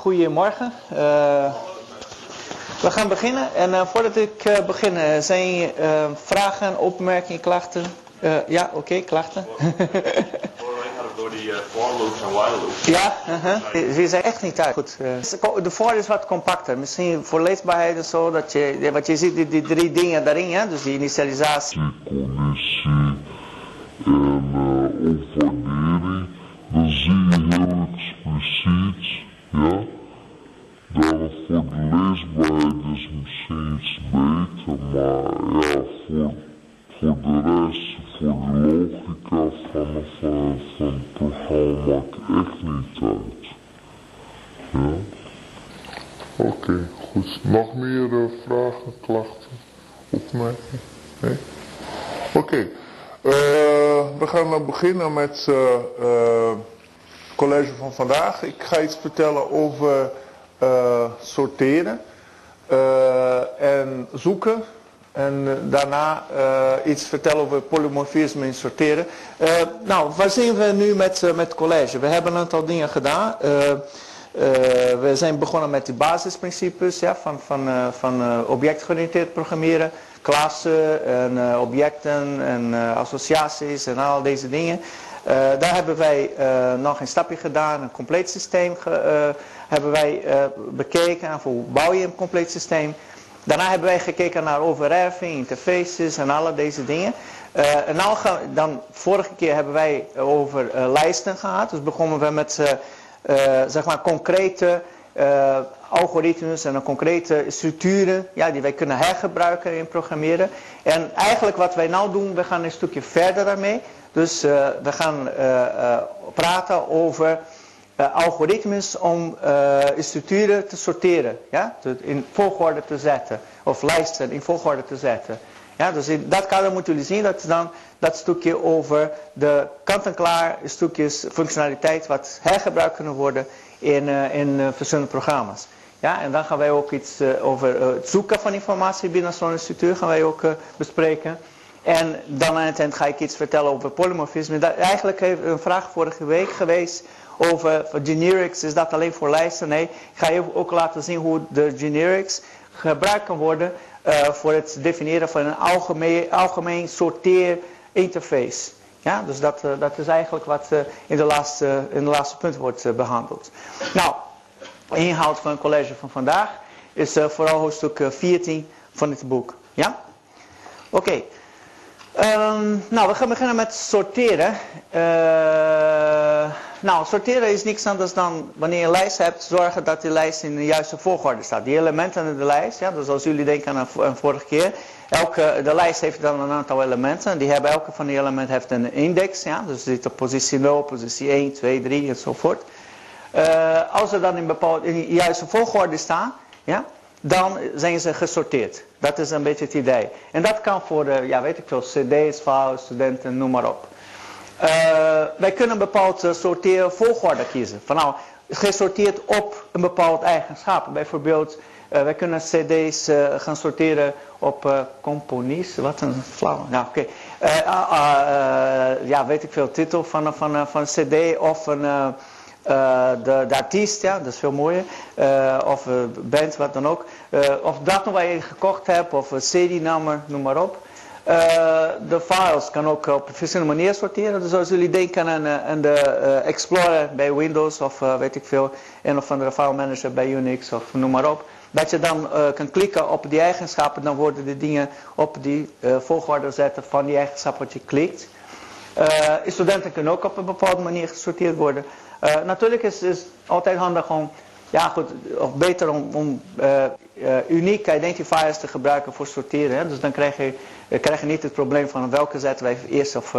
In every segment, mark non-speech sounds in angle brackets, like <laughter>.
goedemorgen. Uh, we gaan beginnen. En uh, voordat ik uh, begin, zijn vragen, opmerkingen, klachten? ja, oké, okay, klachten. <laughs> Door die for loops en while loops. Ja, -huh. ze zijn echt niet uit. Goed. de for is wat compacter. Misschien voor leesbaarheid en zo, dat je, wat je ziet, die, die drie dingen daarin, ja? dus die initialisatie. Connectie en opwaardering. Dan zie je heel expliciet, ja. Dan de leesbaarheid is misschien iets beter, maar ja, voor, voor de rest, voor de logica van, van, van het programma maakt echt niet uit. Ja. Oké, okay, goed. Nog meer uh, vragen, klachten, opmerkingen? Nee? Oké. Okay. Uh, we gaan nou beginnen met uh, uh, college van vandaag. Ik ga iets vertellen over sorteren en zoeken. En daarna iets vertellen over polymorfisme en sorteren. nou, waar zijn we nu met, met college? We hebben een aantal dingen gedaan. we zijn begonnen met de basisprincipes ja, van, van, van objectgeoriënteerd programmeren klassen en uh, objecten en uh, associaties en al deze dingen. Uh, daar hebben wij nog een stapje gedaan, een compleet systeem hebben wij bekeken. En hoe bouw je een compleet systeem? Daarna hebben wij gekeken naar overerving, interfaces en alle deze dingen. en nou dan, vorige keer hebben wij over lijsten gehad. Dus begonnen we met zeg maar concrete algoritmes en concrete structuren ja, die wij kunnen hergebruiken in programmeren. En eigenlijk wat wij nou doen, we gaan een stukje verder daarmee. Dus uh, we gaan uh, praten over algoritmes om structuren te sorteren. Ja? In volgorde te zetten. Of lijsten in volgorde te zetten. Ja, dus in dat kader moeten jullie zien, dat dan dat stukje over de kant-en-klaar stukjes functionaliteit wat hergebruikt kunnen worden in, in verschillende programma's. Ja, en dan gaan wij ook iets over het zoeken van informatie binnen zo'n structuur gaan wij ook bespreken. En dan aan het eind ga ik iets vertellen over polymorfisme. Dat, eigenlijk heeft een vraag vorige week geweest over generics. Is dat alleen voor lijsten? Nee, ik ga je ook laten zien hoe de generics gebruikt kan worden voor het definiëren van een algemeen, algemeen sorteer interface. Ja, dus dat, uh, dat is eigenlijk wat uh, in, de laatste, in de laatste punt wordt behandeld. Nou, inhoud van het college van vandaag is vooral hoofdstuk 14 van dit boek. Ja? Oké. Um, nou, we gaan beginnen met sorteren. nou, sorteren is niks anders dan wanneer je een lijst hebt, zorgen dat die lijst in de juiste volgorde staat. Die elementen in de lijst, ja, dus als jullie denken aan een vorige keer, Elke, de lijst heeft dan een aantal elementen. Die hebben, elke van die elementen heeft een index. Ja? Dus zit op positie 0, positie 1, 2, 3 enzovoort. Uh, als ze dan in, bepaald, in de juiste volgorde staan, ja, dan zijn ze gesorteerd. Dat is een beetje het idee. En dat kan voor, uh, ja, weet ik veel, cd's, files, studenten, noem maar op. Uh, wij kunnen een bepaald sorteren volgorde kiezen. Van nou, gesorteerd op een bepaald eigenschap. Bijvoorbeeld, wij kunnen cd's gaan sorteren op uh, componies. Wat een flauw. Nou, oké. Uh, uh, ja, weet ik veel. Titel van, van, van cd of een, de, de artiest. Ja, dat is veel mooier. of band, wat dan ook. of dat nog waar je gekocht hebt. Of een CD-nummer, noem maar op. de files kan ook op verschillende manieren sorteren. Dus als jullie denken aan, aan de Explorer bij Windows of weet ik veel, een of andere file manager bij Unix of noem maar op. Dat je dan kan klikken op die eigenschappen, dan worden de dingen op die volgorde zetten van die eigenschap wat je klikt. Studenten kunnen ook op een bepaalde manier gesorteerd worden. Natuurlijk is het altijd handig om, ja goed, of beter om, om unieke identifiers te gebruiken voor sorteren. Hè? Dus dan krijg je, krijg je niet het probleem van welke zetten wij eerst of,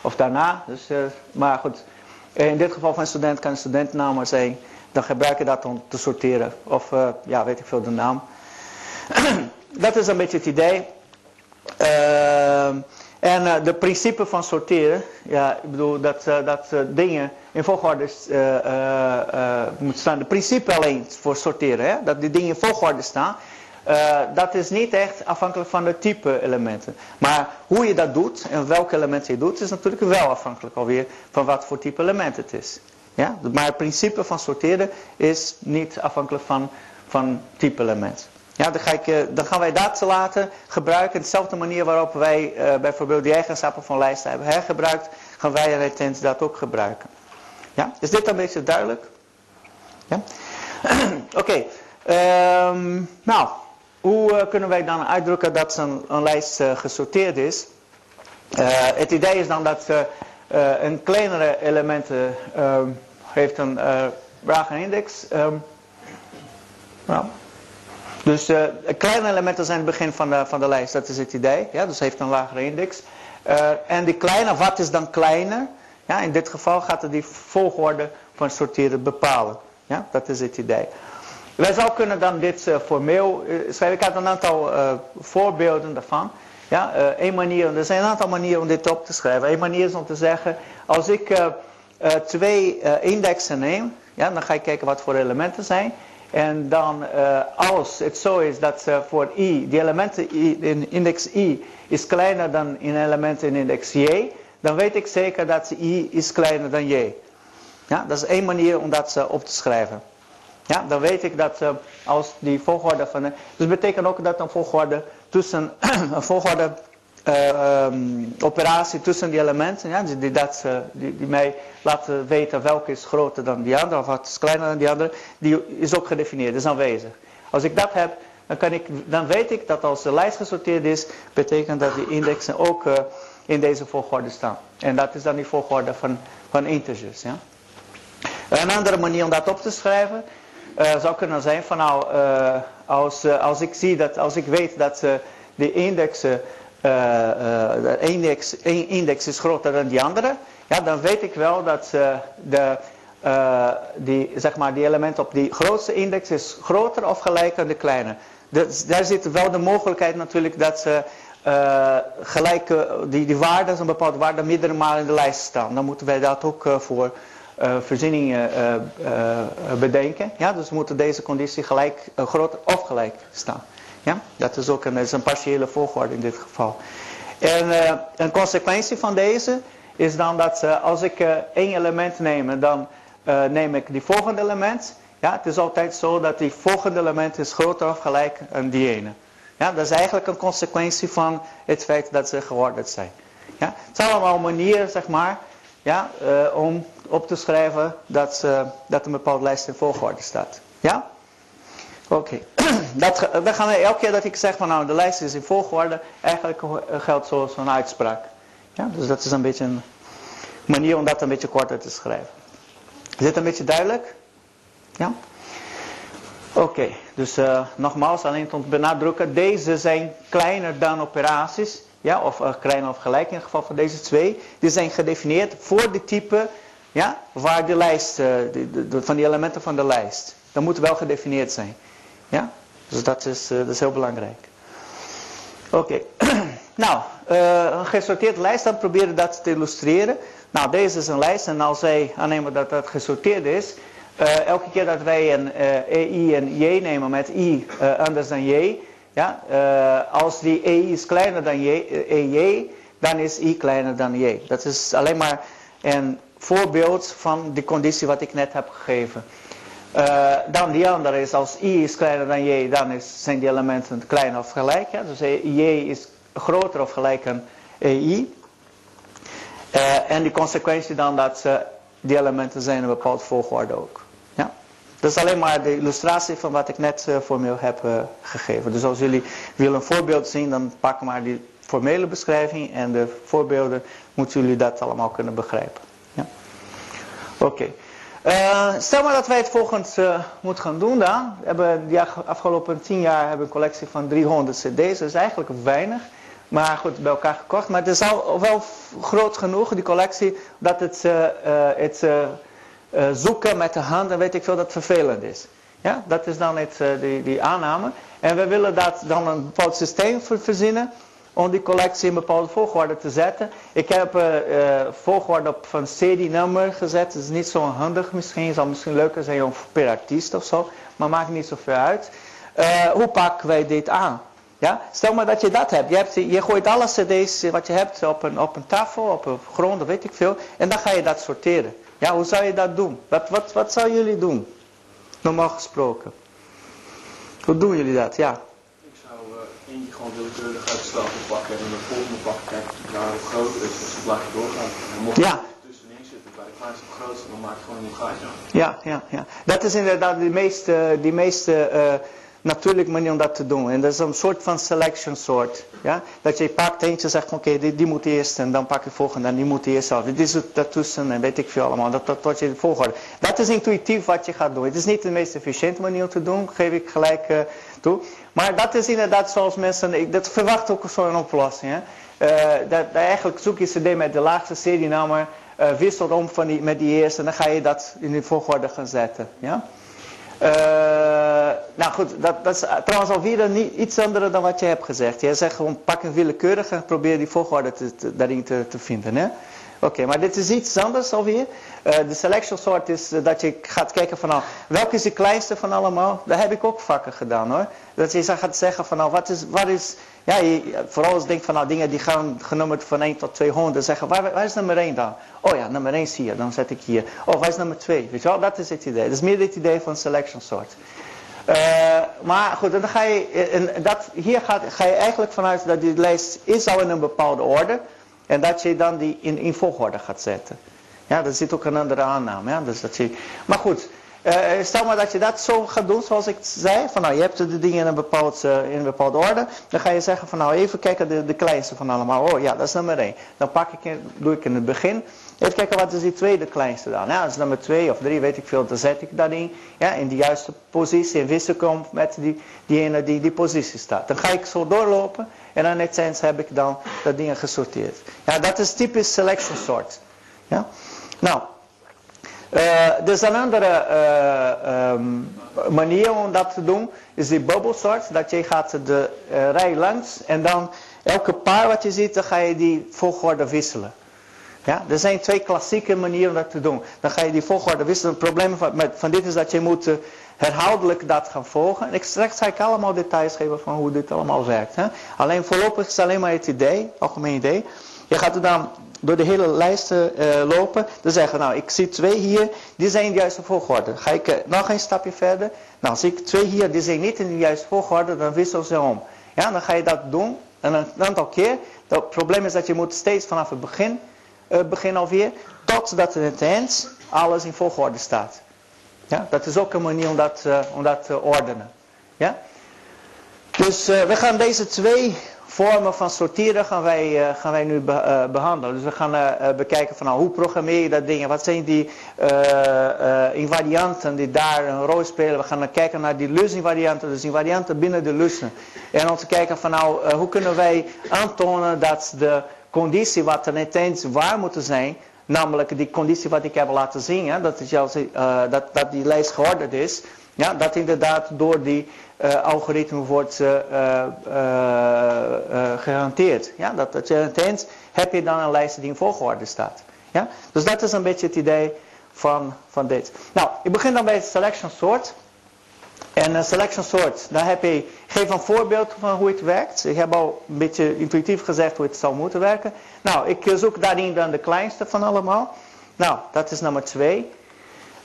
of daarna. Dus, maar goed, in dit geval van student kan een studentnaam zijn dan gebruik je dat om te sorteren. Of, ja, weet ik veel, de naam. <clears throat> dat is een beetje het idee. En de principe van sorteren, ja, ik bedoel dat, dat dingen in volgorde moeten staan. De principe alleen voor sorteren, hè? dat die dingen in volgorde staan. dat is niet echt afhankelijk van de type elementen. Maar hoe je dat doet en welke elementen je doet, is natuurlijk wel afhankelijk alweer van wat voor type element het is. Ja? Maar het principe van sorteren is niet afhankelijk van, van type element. Ja, dan, ga ik, eh, dan gaan wij dat laten gebruiken. Dezelfde manier waarop wij bijvoorbeeld die eigenschappen van lijsten hebben hergebruikt, gaan wij Retent dat ook gebruiken. Ja? Is dit een beetje duidelijk? Ja? <clears throat> Oké. Ehm, nou, hoe uh, kunnen wij dan uitdrukken dat een, een lijst gesorteerd is? het idee is dan dat een kleinere element um, heeft een lagere index. Um, nou, dus kleine elementen zijn het begin van de, van de lijst, dat is het idee. Ja, dus heeft een lagere index. En die kleine, wat is dan kleiner? Ja, in dit geval gaat het die volgorde van sorteren bepalen. Ja, dat is het idee. Wij zouden kunnen dan dit uh, formeel schrijven. Ik had een aantal voorbeelden daarvan. Ja, manier, er zijn een aantal manieren om dit op te schrijven. Eén manier is om te zeggen, als ik twee indexen neem, ja, dan ga ik kijken wat voor elementen zijn. En dan als het zo is dat voor i, die elementen in index i is kleiner dan in elementen in index j, dan weet ik zeker dat i is kleiner dan j. Ja, dat is één manier om dat uh, op te schrijven. Ja, dan weet ik dat als die volgorde van... dus dat betekent ook dat een volgorde tussen... <clears throat> een volgorde uh, um, operatie tussen die elementen, ja, die, dat, die, mij laten weten welke is groter dan die andere of wat is kleiner dan die andere, die is ook gedefinieerd, is aanwezig. Als ik dat heb, dan, kan ik, dan weet ik dat als de lijst gesorteerd is, betekent dat die indexen ook in deze volgorde staan. En dat is dan die volgorde van, van integers. Ja. Een andere manier om dat op te schrijven zou kunnen zijn van nou, als, als ik zie dat, als ik weet dat de indexen uh, index, één index is groter dan die andere, ja, dan weet ik wel dat de, die, zeg maar, die element op die grootste index is groter of gelijk aan de kleine. Dus daar zit wel de mogelijkheid natuurlijk dat ze uh, die, die waarden, een bepaalde waarde, meerdere malen in de lijst staan. Dan moeten wij dat ook voor uh, voorzieningen bedenken. Ja, dus moeten deze conditie gelijk, groter of gelijk staan. Ja? Dat is ook een, is een partiële volgorde in dit geval. En een consequentie van deze is dan dat als ik één element neem, dan neem ik die volgende element. Ja, het is altijd zo dat die volgende element is groter of gelijk aan die ene. Ja, dat is eigenlijk een consequentie van het feit dat ze geordend zijn. Ja, het zijn allemaal manieren, zeg maar, ja, om op te schrijven dat, dat een bepaalde lijst in volgorde staat. Ja? Oké, <clears throat> dat, gaan elke keer dat ik zeg van nou de lijst is in volgorde, eigenlijk geldt zo'n uitspraak. Ja, dus dat is een beetje een manier om dat een beetje korter te schrijven. Is dit een beetje duidelijk? Ja? Oké, dus uh, nogmaals, alleen om te benadrukken, deze zijn kleiner dan operaties, ja, of uh, kleiner of gelijk in het geval van deze twee. Die zijn gedefinieerd voor de type, ja, waar de lijst, uh, de, de, van die elementen van de lijst. Dat moet wel gedefinieerd zijn. Ja? Dus dat is, dat is heel belangrijk. Oké. <clears throat> nou, een gesorteerde lijst, dan proberen dat te illustreren. Nou, deze is een lijst en als wij aannemen dat dat gesorteerd is, uh, elke keer dat wij een EI en J nemen met I anders dan J, ja, als die EI is kleiner dan J, EJ, dan is I kleiner dan J. Dat is alleen maar een voorbeeld van de conditie wat ik net heb gegeven. Dan die andere is als i is kleiner dan j, dan is, zijn die elementen kleiner of gelijk. Dus j is groter of gelijk aan i. Uh, en die consequentie dan dat die elementen zijn een bepaald volgorde ook. Ja? Dat is alleen maar de illustratie van wat ik net formeel heb gegeven. Dus als jullie willen een voorbeeld zien, dan pak maar die formele beschrijving en de voorbeelden moeten jullie dat allemaal kunnen begrijpen. Ja? Oké. Uh, stel maar dat wij het volgend uh, moeten gaan doen dan. We hebben die afgelopen tien jaar hebben een collectie van 300 cd's. Dat is eigenlijk weinig. Maar goed, bij elkaar gekocht. Maar het is al wel groot genoeg, die collectie, dat het, uh, het zoeken met de hand en weet ik veel, dat vervelend is. Ja, dat is dan het, die, die aanname. En we willen dat dan een bepaald systeem verzinnen om die collectie in bepaalde volgorde te zetten. Ik heb uh, volgorde op van CD-nummer gezet. Dat is niet zo handig misschien. Het zal misschien leuker zijn per artiest of zo. Maar maakt niet zoveel uit. Hoe pakken wij dit aan? Ja? Stel maar dat je dat hebt. Je, hebt, je gooit alle cd's wat je hebt op een, op een tafel, op een grond, weet ik veel. En dan ga je dat sorteren. Ja, hoe zou je dat doen? Wat, wat, wat zou jullie doen? Normaal gesproken. Hoe doen jullie dat? Ja. Ik zou uh, eentje gewoon willekeurig uit de stapel pakken en de volgende pakken kijken of het hoe groot is. Dus het blijft doorgaan. En mocht ja. er tussenin zitten bij de kleinste of grootste, dan maak je gewoon een gaatje. Ja, ja, ja. Dat is inderdaad de meeste, die meeste uh, natuurlijk manier om dat te doen. En dat is een soort van selection soort. Ja? Dat je pakt eentje en zegt, oké, die, die, moet eerst en dan pak je volgende en die moet eerst af. Dit is het daartussen en weet ik veel allemaal. Dat, dat, dat je volgorde. Dat is intuïtief wat je gaat doen. Het is niet de meest efficiënte manier om te doen, geef ik gelijk uh, toe. Maar dat is inderdaad zoals mensen, ik, dat verwacht ook zo'n oplossing. Hè? Uh, dat, eigenlijk zoek je cd met de laagste serienummer, uh, wisselt om van die, met die eerste en dan ga je dat in de volgorde gaan zetten. Ja? Uh, nou goed, dat, dat is trouwens alweer niet, iets anders dan wat je hebt gezegd. Jij zegt gewoon pak een willekeurige en probeer die volgorde te, daarin te, te vinden. Oké, maar dit is iets anders alweer. Uh, de selection sort is uh, dat je gaat kijken van nou, welke is de kleinste van allemaal. Daar heb ik ook vakken gedaan hoor. Dat je gaat zeggen van nou, wat is, wat is ja, vooral als je denkt van nou dingen die gaan genummerd van 1 tot 200. Zeggen waar, waar is nummer 1 dan? Oh ja, nummer 1 zie je, dan zet ik hier. Oh, waar is nummer 2? Weet je wel, dat is het idee. Dat is meer het idee van selection sort. Uh, maar goed, dan ga je, en dat, hier gaat, ga je eigenlijk vanuit dat die lijst is al in een bepaalde orde. En dat je dan die in, in volgorde gaat zetten. Ja, daar zit ook een andere aanname. Ja? Dus dat je, maar goed, uh, stel maar dat je dat zo gaat doen zoals ik zei. Van nou, je hebt de dingen in een, bepaald, uh, in een bepaalde orde. Dan ga je zeggen van nou, even kijken de, de kleinste van allemaal. Oh ja, dat is nummer 1. Dan pak ik, doe ik in het begin. Even kijken wat is die tweede kleinste dan. Ja, dat is nummer 2 of 3, weet ik veel. Dan zet ik dat in. Ja, in de juiste positie. En wissel kom met die, diegene die die positie staat. Dan ga ik zo doorlopen. En aan het eind heb ik dan dat ding gesorteerd. Ja, dat is typisch selection sort. Ja. Nou, uh, is een andere uh, um, manier om dat te doen, is die bubble sort. Dat je gaat de uh, rij langs en dan elke paar wat je ziet, dan ga je die volgorde wisselen. Ja, er zijn twee klassieke manieren om dat te doen. Dan ga je die volgorde wisselen. Het probleem van, met, van dit is dat je moet herhaaldelijk dat gaan volgen. En ik straks ga ik allemaal details geven van hoe dit allemaal werkt. Hè. Alleen voorlopig is alleen maar het idee, algemeen idee. Je gaat er dan door de hele lijst uh, lopen. Dan zeggen nou ik zie twee hier, die zijn in de juiste volgorde. Ga ik nog een stapje verder. Nou zie ik twee hier, die zijn niet in de juiste volgorde, dan wissel ze om. Ja, dan ga je dat doen en een aantal keer. Het probleem is dat je moet steeds vanaf het begin uh, beginnen alweer, totdat in het eind alles in volgorde staat. Ja, dat is ook een manier om dat, om dat te ordenen. Ja? Dus we gaan deze twee vormen van sorteren gaan wij, gaan wij nu be, behandelen. Dus we gaan bekijken van nou, hoe programmeer je dat ding. Wat zijn die invarianten die daar een rol spelen. We gaan dan kijken naar die lusinvarianten. Dus invarianten binnen de lussen. En om te kijken van nou, hoe kunnen wij aantonen dat de conditie wat er net eens waar moet zijn. Namelijk die conditie wat ik heb laten zien. Hè, dat, juist, dat, dat die lijst geordend is. Ja, dat inderdaad door die uh, algoritme wordt uh, gehanteerd. Ja, dat, dat je ineens heb je dan een lijst die in volgorde staat. Ja? Dus dat is een beetje het idee van, van dit. Nou, ik begin dan bij het selection sort. En een selection sort, daar heb je, geef een voorbeeld van hoe het werkt. Ik heb al een beetje intuïtief gezegd hoe het zou moeten werken. Nou, ik zoek daarin dan de kleinste van allemaal. Nou, dat is nummer 2.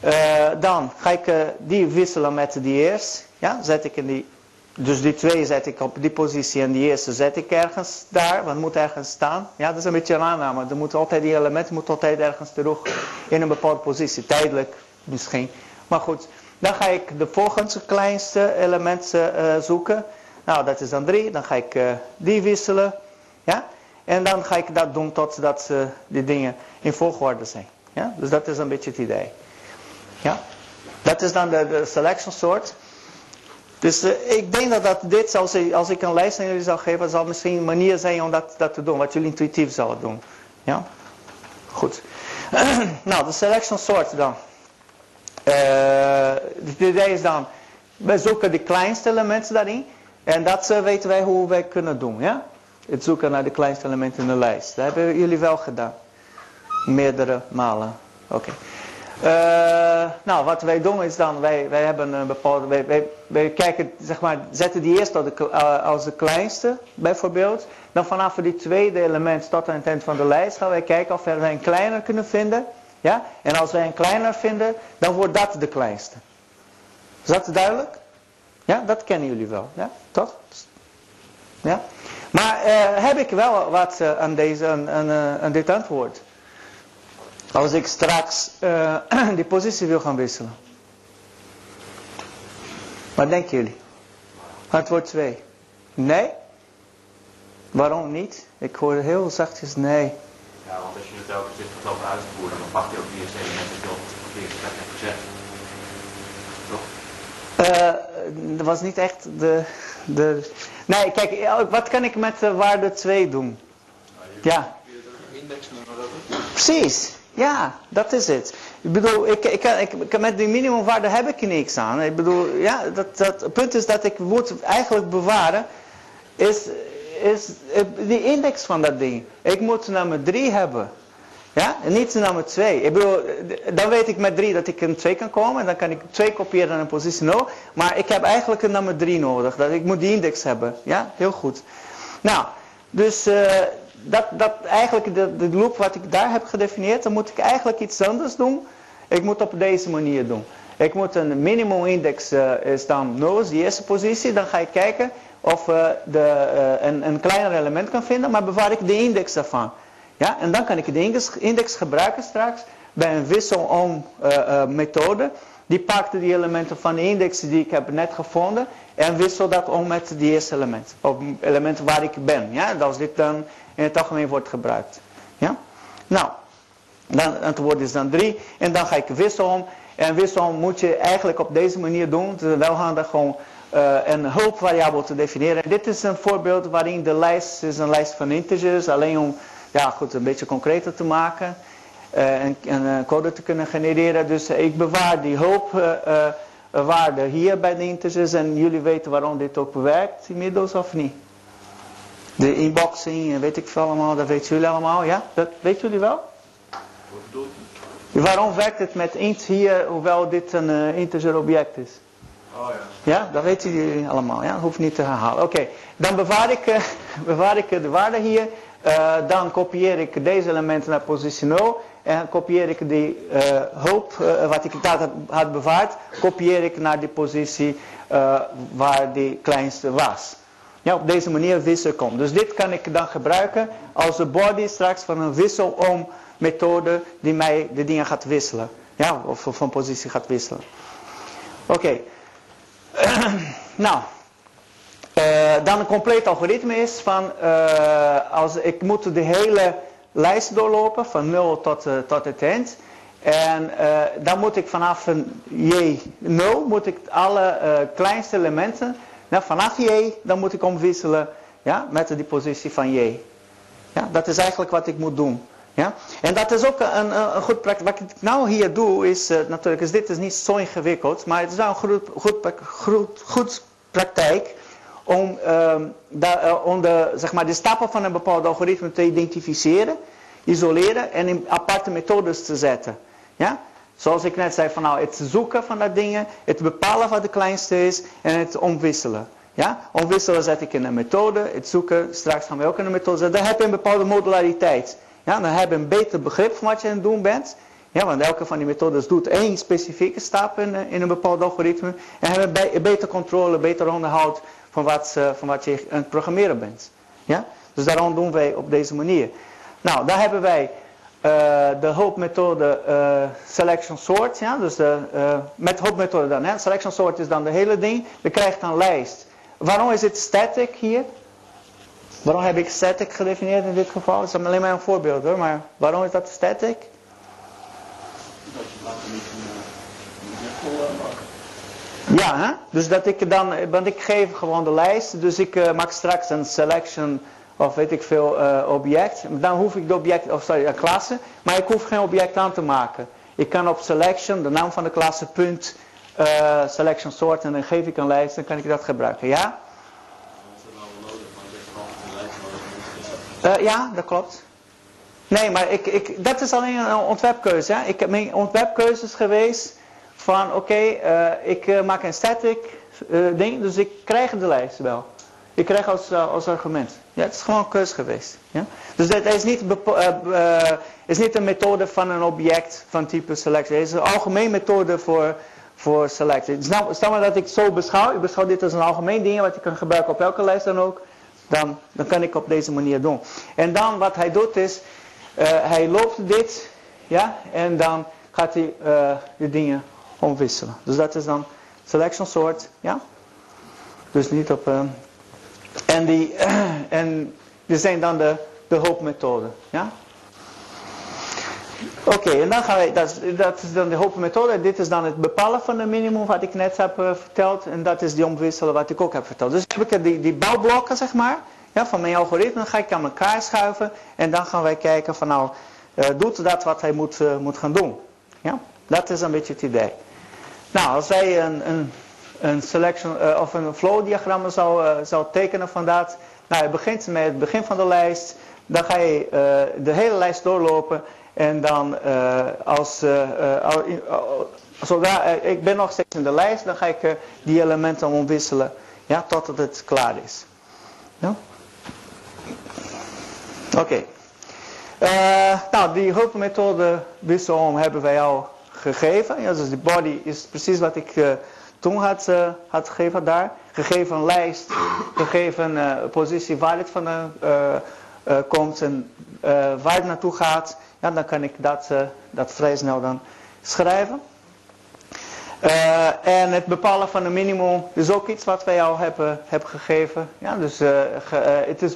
Uh, dan ga ik die wisselen met die eerste. Ja, zet ik in die, dus die twee zet ik op die positie en die eerste zet ik ergens daar, want het moet ergens staan. Ja, dat is een beetje een aanname. Er moet altijd, die elementen moet altijd ergens terug in een bepaalde positie. Tijdelijk misschien. Maar goed, dan ga ik de volgende kleinste element uh, zoeken. Nou, dat is dan drie. Dan ga ik uh, die wisselen. Ja? En dan ga ik dat doen totdat uh, die dingen in volgorde zijn. Ja? Dus dat is een beetje het idee. Ja? Dat is dan de, selection sort. Dus ik denk dat, dat dit, als ik, als ik een lijst aan jullie zou geven, zal misschien een manier zijn om dat, dat te doen. Wat jullie intuïtief zouden doen. Ja? Goed. <clears throat> nou, de selection sort dan. Uh, de idee is dan, we zoeken de kleinste elementen daarin. En dat uh, weten wij hoe wij kunnen doen. Ja? Het zoeken naar de kleinste elementen in de lijst. Dat hebben jullie wel gedaan. Meerdere malen. Oké. Uh, nou, wat wij doen is dan, wij, wij hebben een bepaalde, wij, wij, kijken, zeg maar, zetten die eerst als de, als de kleinste, bijvoorbeeld. Dan vanaf die tweede element tot aan het eind van de lijst gaan wij kijken of we een kleiner kunnen vinden. Ja? En als wij een kleiner vinden, dan wordt dat de kleinste. Is dat duidelijk? Ja, dat kennen jullie wel? Toch? Ja? Maar uh, heb ik wel wat uh, aan, deze, aan, aan, dit antwoord? Als ik straks <clears throat> die positie wil gaan wisselen. Wat denken jullie? Antwoord 2. Nee? Waarom niet? Ik hoor heel zachtjes nee. Ja, want als je het elke keer gaat lopen uitvoeren, dan pak je ook die eerste elementen die je op het eerste plek hebt gezet. Toch? Uh, dat was niet echt de, de... Nee, kijk, wat kan ik met de waarde 2 doen? Ja. Precies. Ja, dat is het. Ik bedoel, ik, ik, ik, ik, met die minimumwaarde heb ik niks aan. Ik bedoel, ja, dat, dat, het punt is dat ik moet eigenlijk bewaren, is, is die index van dat ding. Ik moet nummer 3 hebben. Ja, en niet nummer 2. Ik bedoel, dan weet ik met 3 dat ik een 2 kan komen. En dan kan ik 2 kopiëren naar een positie 0. Maar ik heb eigenlijk een nummer 3 nodig. Dat ik moet die index hebben. Ja, heel goed. Nou, dus... Uh, dat, dat eigenlijk de, de loop wat ik daar heb gedefinieerd, dan moet ik eigenlijk iets anders doen. Ik moet op deze manier doen. Ik moet een minimum index uh, is dan 0, is die eerste positie. Dan ga ik kijken of uh, de, uh, een, een kleiner element kan vinden, maar bewaar ik de index daarvan. Ja? En dan kan ik de index, gebruiken straks bij een wisselom methode. Die pakt die elementen van de index die ik heb net gevonden en wissel dat om met die eerste element. Of element waar ik ben. Ja? Als dit dan in het algemeen wordt gebruikt. Ja? Nou, dan, het woord is dan 3. En dan ga ik wisselom. En wisselom moet je eigenlijk op deze manier doen. Het is wel handig om uh, een hulpvariabel te definiëren. Dit is een voorbeeld waarin de lijst is een lijst van integers. Alleen om ja, goed, een beetje concreter te maken. Uh, en, een code te kunnen genereren. Dus ik bewaar die hulpwaarde hier bij de integers. En jullie weten waarom dit ook werkt inmiddels of niet. De inboxing en weet ik veel allemaal, dat weten jullie allemaal, ja? Dat weten jullie wel? Waarom werkt het met int hier, hoewel dit een integer object is? Oh ja. Ja, dat weten jullie allemaal, ja? Dat hoeft niet te herhalen. Oké, dan bewaar ik, uh, <laughs> bewaar ik de waarde hier. Uh, dan kopieer ik deze elementen naar positie 0. En kopieer ik die hoop, wat ik daar had bewaard, kopieer ik naar die positie waar die kleinste was ja, op deze manier wissel komt. Dus dit kan ik dan gebruiken als de body straks van een wisselom methode die mij de dingen gaat wisselen. Ja, of van positie gaat wisselen. Oké. <clears throat> nou. Uh, dan een compleet algoritme is van, uh, als ik moet de hele lijst doorlopen van 0 tot, uh, tot het eind. En dan moet ik vanaf een J0 moet ik alle kleinste elementen nou, vanaf J, dan moet ik omwisselen ja, met de positie van J. Ja, dat is eigenlijk wat ik moet doen. Ja? En dat is ook een, een goed praktijk. Wat ik nou hier doe is, uh, natuurlijk is dit is niet zo ingewikkeld, maar het is wel een goed, goed, goed, goed praktijk om, da, uh, om de, zeg maar, de stappen van een bepaald algoritme te identificeren, isoleren en in aparte methodes te zetten. Ja? Zoals ik net zei, van nou, het zoeken van dat dingen, het bepalen wat de kleinste is en het omwisselen. Ja? Omwisselen zet ik in een methode, het zoeken, straks gaan we ook in een methode zetten. Dan heb je een bepaalde modulariteit. Ja? Dan heb je een beter begrip van wat je aan het doen bent. Ja, want elke van die methodes doet één specifieke stap in, in een bepaald algoritme. En hebben beter controle, beter onderhoud van wat, van wat je aan het programmeren bent. Ja? Dus daarom doen wij op deze manier. Nou, daar hebben wij uh, de hulpmethode uh, selection sort. Ja? Dus de, met hulpmethode dan. Selection sort is dan de hele ding. Je krijgt een lijst. Waarom is het static hier? Waarom heb ik static gedefinieerd in dit geval? Dat is alleen maar een voorbeeld hoor. Maar waarom is dat static? Ja, hè? dus dat ik dan, want ik geef gewoon de lijst. Dus ik maak straks een selection of weet ik veel uh, object. Dan hoef ik de object, of sorry, een klasse, maar ik hoef geen object aan te maken. Ik kan op selection, de naam van de klasse, punt, selection sort en dan geef ik een lijst, dan kan ik dat gebruiken. Ja? Uh, ja, dat klopt. Nee, maar ik, ik, dat is alleen een ontwerpkeuze. Hè? Ik heb mijn ontwerpkeuzes geweest van oké, eh, ik eh, maak een static eh, ding, dus ik krijg de lijst wel. Ik krijg als, als argument. Ja, het is gewoon een keuze geweest. Ja? Dus dat is niet, is niet een methode van een object van type selectie. Het is een algemeen methode voor, voor selectie. Nou, stel maar dat ik zo beschouw. Ik beschouw dit als een algemeen ding wat je kan gebruiken op elke lijst dan ook. Dan, dan kan ik op deze manier doen. En dan wat hij doet is, hij loopt dit, ja, en dan gaat hij de dingen omwisselen. Dus dat is dan selection sort, ja. Dus niet op... Uh, en, die, <clears throat> en die zijn dan de, de hulpmethoden, ja. Oké, en dan gaan we, dat, dat is dan de hulpmethode. Dit is dan het bepalen van de minimum wat ik net heb uh, verteld. En dat is die omwisselen wat ik ook heb verteld. Dus heb ik die, die bouwblokken, zeg maar, ja, van mijn algoritme. Ga ik aan elkaar schuiven. En dan gaan wij kijken van nou, uh, doet dat wat hij moet, uh, moet gaan doen. Ja, dat is een beetje het idee. Nou, als wij een, een, een selection of een flow diagram zou, zou tekenen van dat. Nou, je begint met het begin van de lijst. Dan ga je de hele lijst doorlopen. En dan als, zodra, ik ben nog steeds in de lijst, dan ga ik die elementen omwisselen. Ja, totdat het klaar is. Ja? Oké. Nou, die hulpmethode wisselom hebben wij al gegeven. Ja, dus de body is precies wat ik toen had, had gegeven daar. Gegeven lijst, gegeven positie waar het van komt en waar het naartoe gaat. Ja, dan kan ik dat, dat vrij snel dan schrijven. en het bepalen van een minimum is ook iets wat wij al hebben, hebben gegeven. Ja, dus, ge, het is,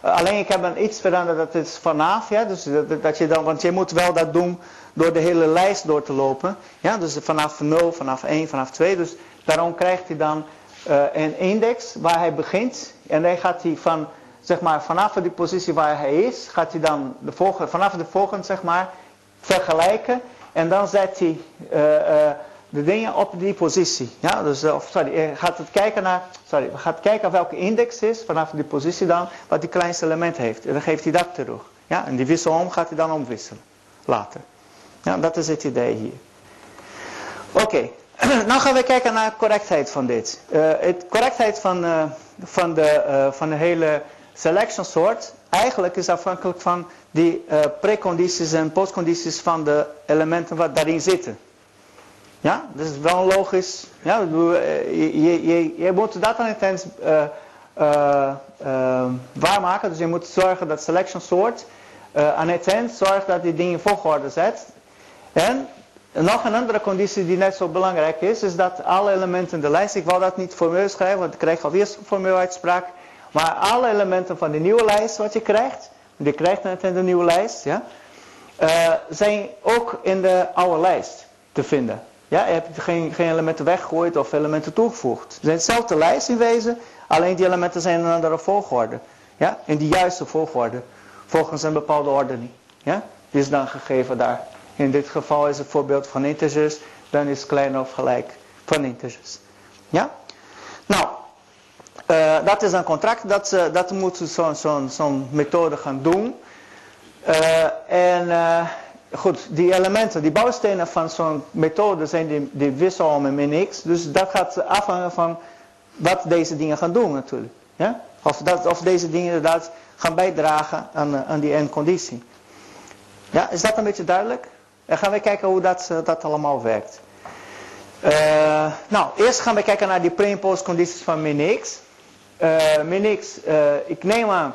alleen ik heb dan iets veranderd, dat is vanaf. Ja, dus dat, dat je dan, want je moet wel dat doen door de hele lijst door te lopen. Ja, dus vanaf 0, vanaf 1, vanaf 2. Dus daarom krijgt hij dan een index waar hij begint. En dan gaat hij van, zeg maar, vanaf die positie waar hij is, gaat hij dan de volgende, vanaf de volgende, zeg maar, vergelijken. En dan zet hij uh, uh, de dingen op die positie. Ja, dus, of sorry, hij gaat het kijken naar, sorry, gaat kijken welke index is, vanaf die positie dan, wat die kleinste element heeft. En dan geeft hij dat terug. Ja, en die wisselom gaat hij dan omwisselen. Later. Ja, dat is het idee hier. Oké, okay. <clears throat> nou gaan we kijken naar correctheid van dit. Uh, het correctheid van, van, de, van de hele selection soort eigenlijk is afhankelijk van die precondities en postcondities van de elementen wat daarin zitten. Ja, dat is wel logisch. Ja, je, je, je, je moet dat aan het eind waarmaken. Dus je moet zorgen dat selection soort aan het eind zorgt dat die dingen volgorde zet. En nog een andere conditie die net zo belangrijk is, is dat alle elementen in de lijst, ik wou dat niet formeel schrijven, want ik krijg alweer een formeel uitspraak, maar alle elementen van de nieuwe lijst wat je krijgt, je krijgt net in de nieuwe lijst, ja, uh, zijn ook in de oude lijst te vinden. Ja, je hebt geen, geen elementen weggegooid of elementen toegevoegd. Het zijn dezelfde lijst in wezen, alleen die elementen zijn in een andere volgorde. Ja, in de juiste volgorde, volgens een bepaalde ordening. Ja, die is dan gegeven daar. In dit geval is het voorbeeld van integers. Dan is kleiner of gelijk van integers. Ja? Nou, uh, dat is een contract. Dat, uh, dat moet zo'n zo zo methode gaan doen. Uh, en goed, die elementen, die bouwstenen van zo'n methode zijn die, die wisselom en x. Dus dat gaat afhangen van wat deze dingen gaan doen natuurlijk. Ja? Of, dat, of deze dingen inderdaad gaan bijdragen aan, aan die endconditie. Ja, is dat een beetje duidelijk? En gaan we kijken hoe dat, eh, dat allemaal werkt. Nou, eerst gaan we kijken naar die pre- en postcondities van min x. Uh, min x, ik neem aan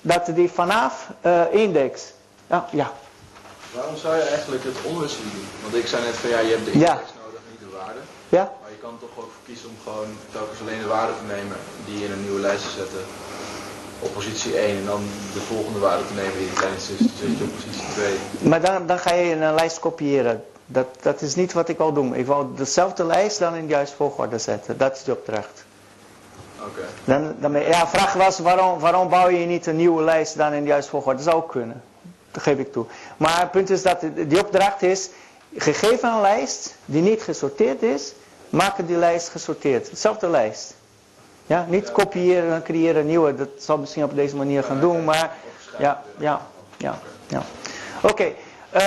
dat die vanaf index... Ja, ja. Waarom zou je eigenlijk het omwisselen doen? Want ik zei net van ja, je hebt de index ja. nodig, niet de waarde. Ja. Maar je kan toch ook kiezen om gewoon telkens alleen de waarde te nemen die in een nieuwe lijst te zetten op positie 1 en dan de volgende waarde te nemen die is, dan zit je op positie 2. Maar dan, dan ga je een lijst kopiëren. Dat, dat is niet wat ik wil doen. Ik wil dezelfde lijst dan in de juiste volgorde zetten. Dat is de opdracht. Okay. Dan, dan, ja, vraag was waarom, waarom bouw je niet een nieuwe lijst dan in de juiste volgorde? Dat zou kunnen. Dat geef ik toe. Maar het punt is dat die opdracht is, gegeven een lijst die niet gesorteerd is, maken die lijst gesorteerd. Hetzelfde lijst. Ja, niet kopiëren en creëren nieuwe. Dat zal misschien op deze manier gaan doen, maar ja, ja. Ja, ja. Oké. Eh,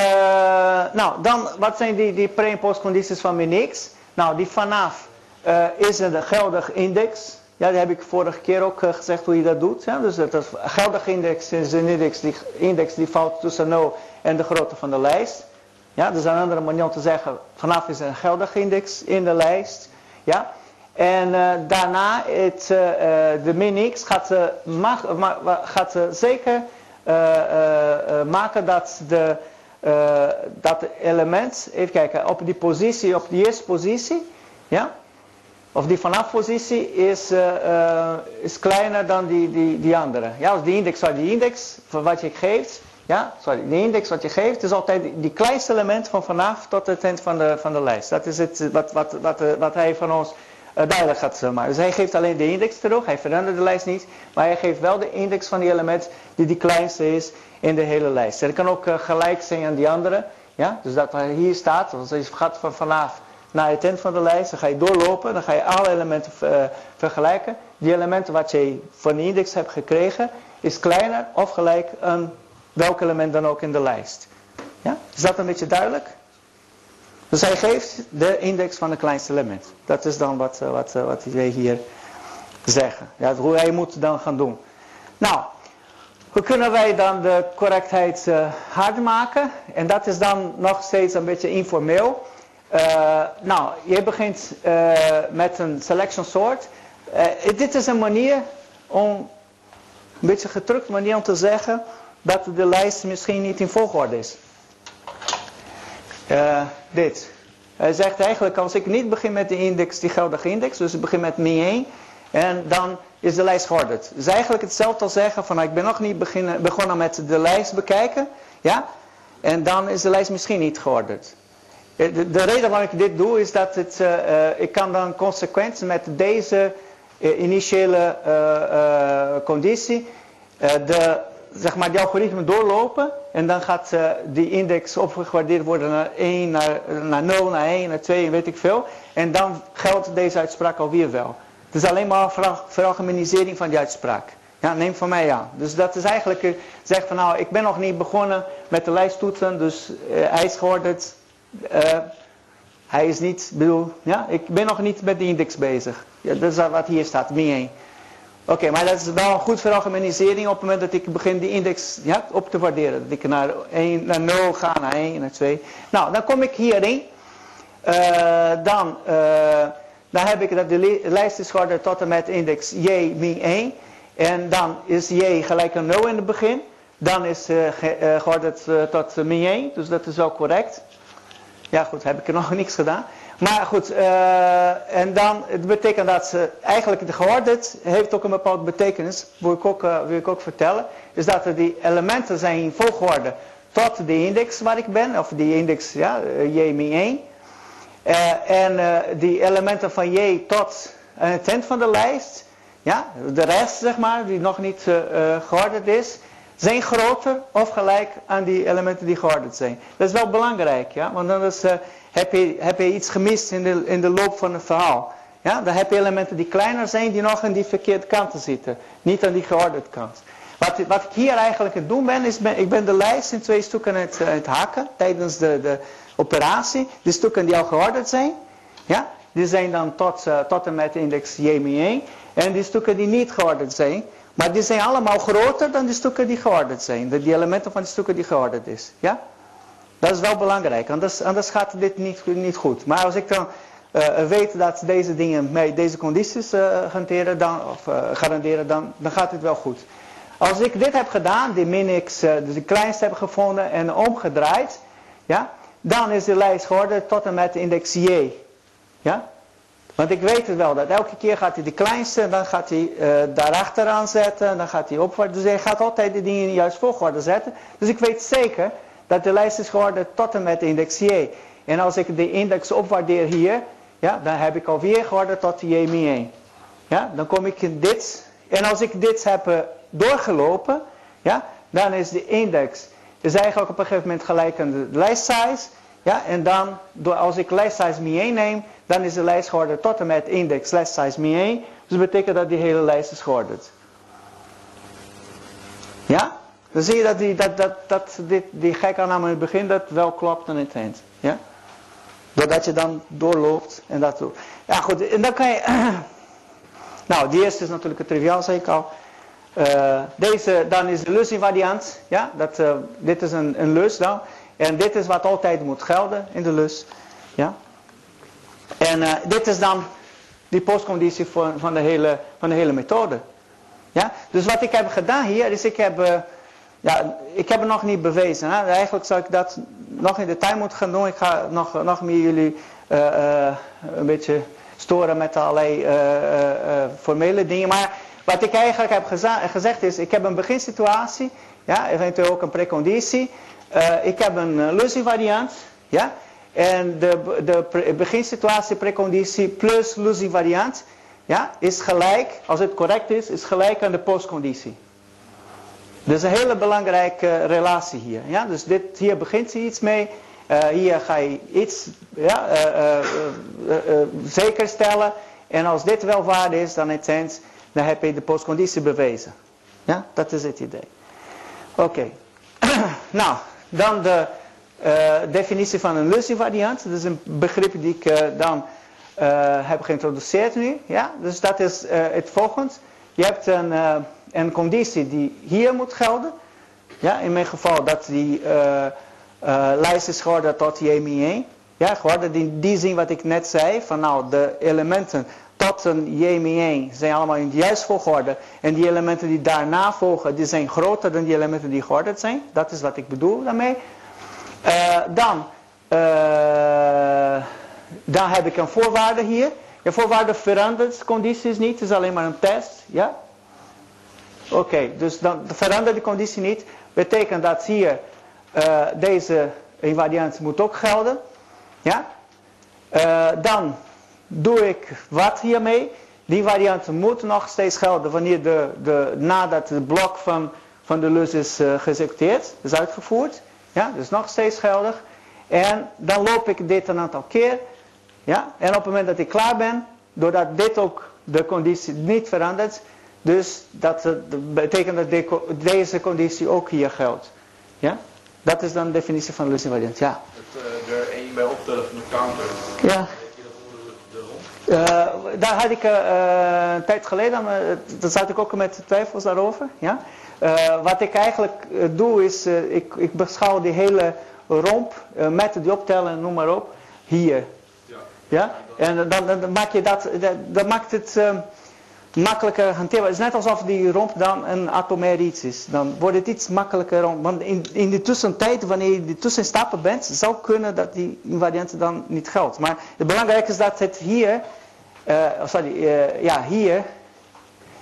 nou, dan, wat zijn die, die pre- en postcondities van min x? Nou, die vanaf eh, is een geldig index. Ja, die heb ik vorige keer ook eh, gezegd hoe je dat doet. Ja? Dus dat is geldig index is een index die, index die valt tussen 0 en de grootte van de lijst. Ja, dat is een andere manier om te zeggen, vanaf is een geldig index in de lijst. Ja? En uh, daarna, het, de min x gaat, mag, ma gaat zeker maken dat de, dat element, even kijken, op die positie, op die eerste positie, ja, of die vanaf positie is, is kleiner dan die, die, die andere. Ja, als die index, sorry, die index van wat je geeft, ja, sorry, de index wat je geeft is altijd die kleinste element van vanaf tot het eind van de, van de lijst. Dat is het wat, wat, wat, wat hij van ons duidelijk gaat maken. Dus hij geeft alleen de index terug, hij verandert de lijst niet, maar hij geeft wel de index van die element die die kleinste is in de hele lijst. En dat kan ook gelijk zijn aan die andere. Ja? Dus dat hier staat, als je gaat van vanaf naar het eind van de lijst, dan ga je doorlopen, dan ga je alle elementen uh, vergelijken. Die elementen wat je van de index hebt gekregen, is kleiner of gelijk aan welk element dan ook in de lijst. Ja? Is dat een beetje duidelijk? Dus hij geeft de index van het kleinste element. Dat is dan wat, wat, wat wij hier zeggen. Ja, hoe hij moet dan gaan doen. Nou, hoe kunnen wij dan de correctheid hard maken? En dat is dan nog steeds een beetje informeel. Uh, nou, je begint uh, met een selection sort. dit is een manier om, een beetje gedrukt manier om te zeggen dat de lijst misschien niet in volgorde is. Dit. Hij zegt eigenlijk als ik niet begin met de index, die geldige index, dus ik begin met min 1 en dan is de lijst georderd. Dus eigenlijk hetzelfde als zeggen van nou, ik ben nog niet beginnen, begonnen met de lijst bekijken, ja, en dan is de lijst misschien niet georderd. De, de reden waarom ik dit doe is dat het, uh, uh, ik kan dan consequent met deze initiële conditie de zeg maar, die algoritme doorlopen en dan gaat die index opgewaardeerd worden naar 1, naar, naar 0, naar 1, naar 2 en weet ik veel. En dan geldt deze uitspraak alweer wel. Het is alleen maar veralgemenisering van die uitspraak. Ja, neem van mij aan. Dus dat is eigenlijk, zeg van nou, ik ben nog niet begonnen met de lijsttoetsen, dus uh, hij is. Hij is niet, bedoel, ja, ik ben nog niet met de index bezig. Ja, dat is wat hier staat, 1. Oké, maar dat is wel goed veralgemenisering op het moment dat ik begin die index ja, op te waarderen. Dat ik naar, 1, naar 0 ga, naar 1, naar 2. Nou, dan kom ik hierin. Uh, dan, uh, dan heb ik dat de lijst is georderd tot en met index j min 1. En dan is j gelijk aan 0 in het begin. Dan is uh, ge, georderd tot min 1, dus dat is wel correct. Ja goed, heb ik er nog <laughs> niks gedaan. Maar goed, uh, en dan, het betekent dat ze eigenlijk de georderd heeft ook een bepaalde betekenis, wil ik ook, uh, wil ik ook vertellen, is dat er die elementen zijn in volgorde tot de index waar ik ben, of die index, ja, j min 1. Uh, en die elementen van j tot het eind van de lijst, ja, de rest zeg maar, die nog niet georderd is, zijn groter of gelijk aan die elementen die georderd zijn. Dat is wel belangrijk, ja, want dan is heb je, heb je iets gemist in de, in de loop van het verhaal. Ja, dan heb je elementen die kleiner zijn, die nog aan die verkeerde kanten zitten. Niet aan die georderd kant. Wat, wat ik hier eigenlijk aan het doen ben, is ik ben de lijst in twee stukken aan het, het hakken tijdens de, de operatie. Die stukken die al georderd zijn, ja, die zijn dan tot, uh, tot en met index J-1. En die stukken die niet georderd zijn, maar die zijn allemaal groter dan die stukken die georderd zijn. De, die elementen van die stukken die georderd is. Ja? Dat is wel belangrijk, anders, anders gaat dit niet, niet goed. Maar als ik dan uh, weet dat deze dingen met deze condities uh, garanderen, dan, of, uh, garanderen dan, dan gaat het wel goed. Als ik dit heb gedaan, die min x, dus de kleinste heb gevonden en omgedraaid, ja, dan is de lijst geworden tot en met de index j. Ja? Want ik weet het wel, dat elke keer gaat hij de kleinste, dan gaat hij daarachteraan zetten, dan gaat hij opwaarts. Dus hij gaat altijd de dingen in de juiste volgorde zetten. Dus ik weet zeker dat de lijst is geworden tot en met index j. En als ik de index opwaardeer hier, ja, dan heb ik alweer geworden tot j min 1. Ja, dan kom ik in dit. En als ik dit heb uh, doorgelopen, ja, dan is de index is eigenlijk op een gegeven moment gelijk aan de lijst size. Ja, en dan, door, als ik lijst size min 1 neem, dan is de lijst geworden tot en met index lijst size min 1. Dus dat betekent dat die hele lijst is georderd. Ja? Dan zie je dat, die, dat, dat, dat dit, die geikaanname in het begin dat wel klopt aan het eind. Ja? Doordat je dan doorloopt en dat doet. Ja goed, en dan kan je... <clears throat> nou, die eerste is natuurlijk het triviaal, zei ik al. Uh, deze dan is de lus invariant. Ja, dat, uh, dit is een, een lus dan. En dit is wat altijd moet gelden in de lus. Ja. En uh, dit is dan die postconditie van, van, de hele, van de hele methode. Ja? Dus wat ik heb gedaan hier is ik heb, ja, ik heb het nog niet bewezen. Hè? Eigenlijk zou ik dat nog in de tijd moeten gaan doen. Ik ga nog, nog meer jullie een beetje storen met allerlei formele dingen. Maar wat ik eigenlijk heb gezegd is, ik heb een beginsituatie, ja, eventueel ook een preconditie. Ik heb een lusivariant, ja. En de, de beginsituatie, preconditie plus lusivariant, ja, is gelijk, als het correct is, is gelijk aan de postconditie. Dus een hele belangrijke relatie hier. Ja? Dus dit, hier begint ze iets mee. Uh, hier ga je iets ja, zeker stellen. En als dit wel waar is, dan dan heb je de postconditie bewezen. Ja, dat is het idee. Oké. <clears throat> nou, dan de definitie van een variant. Dat is een begrip die ik uh, dan uh, heb geïntroduceerd nu. Ja, dus dat is het volgende. Je hebt een, een conditie die hier moet gelden. Ja, in mijn geval dat die lijst is geworden tot JMI1. Ja, geworden in die zin wat ik net zei. Van nou, de elementen tot een JMI1 zijn allemaal in de juiste volgorde. En die elementen die daarna volgen, die zijn groter dan die elementen die georderd zijn. Dat is wat ik bedoel daarmee. Uh, dan, uh, dan heb ik een voorwaarde hier. De voorwaarde verandert condities niet, het is alleen maar een test. Ja? Oké, dus dan verandert de conditie niet. Betekent dat hier uh, deze invariant moet ook gelden. Ja? dan doe ik wat hiermee? Die variant moet nog steeds gelden wanneer de, de, nadat het blok van, van de lus is geëxecuteerd, is uitgevoerd. Ja, dus nog steeds geldig. En dan loop ik dit een aantal keer. Ja, en op het moment dat ik klaar ben, doordat dit ook de conditie niet verandert, dus dat, dat betekent dat de, deze conditie ook hier geldt. Ja? Dat is dan de definitie van de lusinvariant. Ja. Het, uh, er één bij optellen van de counter. Ja. Uh, daar had ik uh, een tijd geleden, daar zat ik ook met twijfels daarover. Ja? Wat ik eigenlijk doe is, ik, ik, beschouw die hele romp met die optellen, noem maar op, hier. Ja. ja? En dan, dan, maak je dat, dat, dat maakt het makkelijker hanteerbaar. Het is net alsof die romp dan een atomair iets is. Dan wordt het iets makkelijker. Want in, in de tussentijd, wanneer je de tussenstappen bent, zou kunnen dat die invariant dan niet geldt. Maar het belangrijke is dat het hier, sorry, ja, hier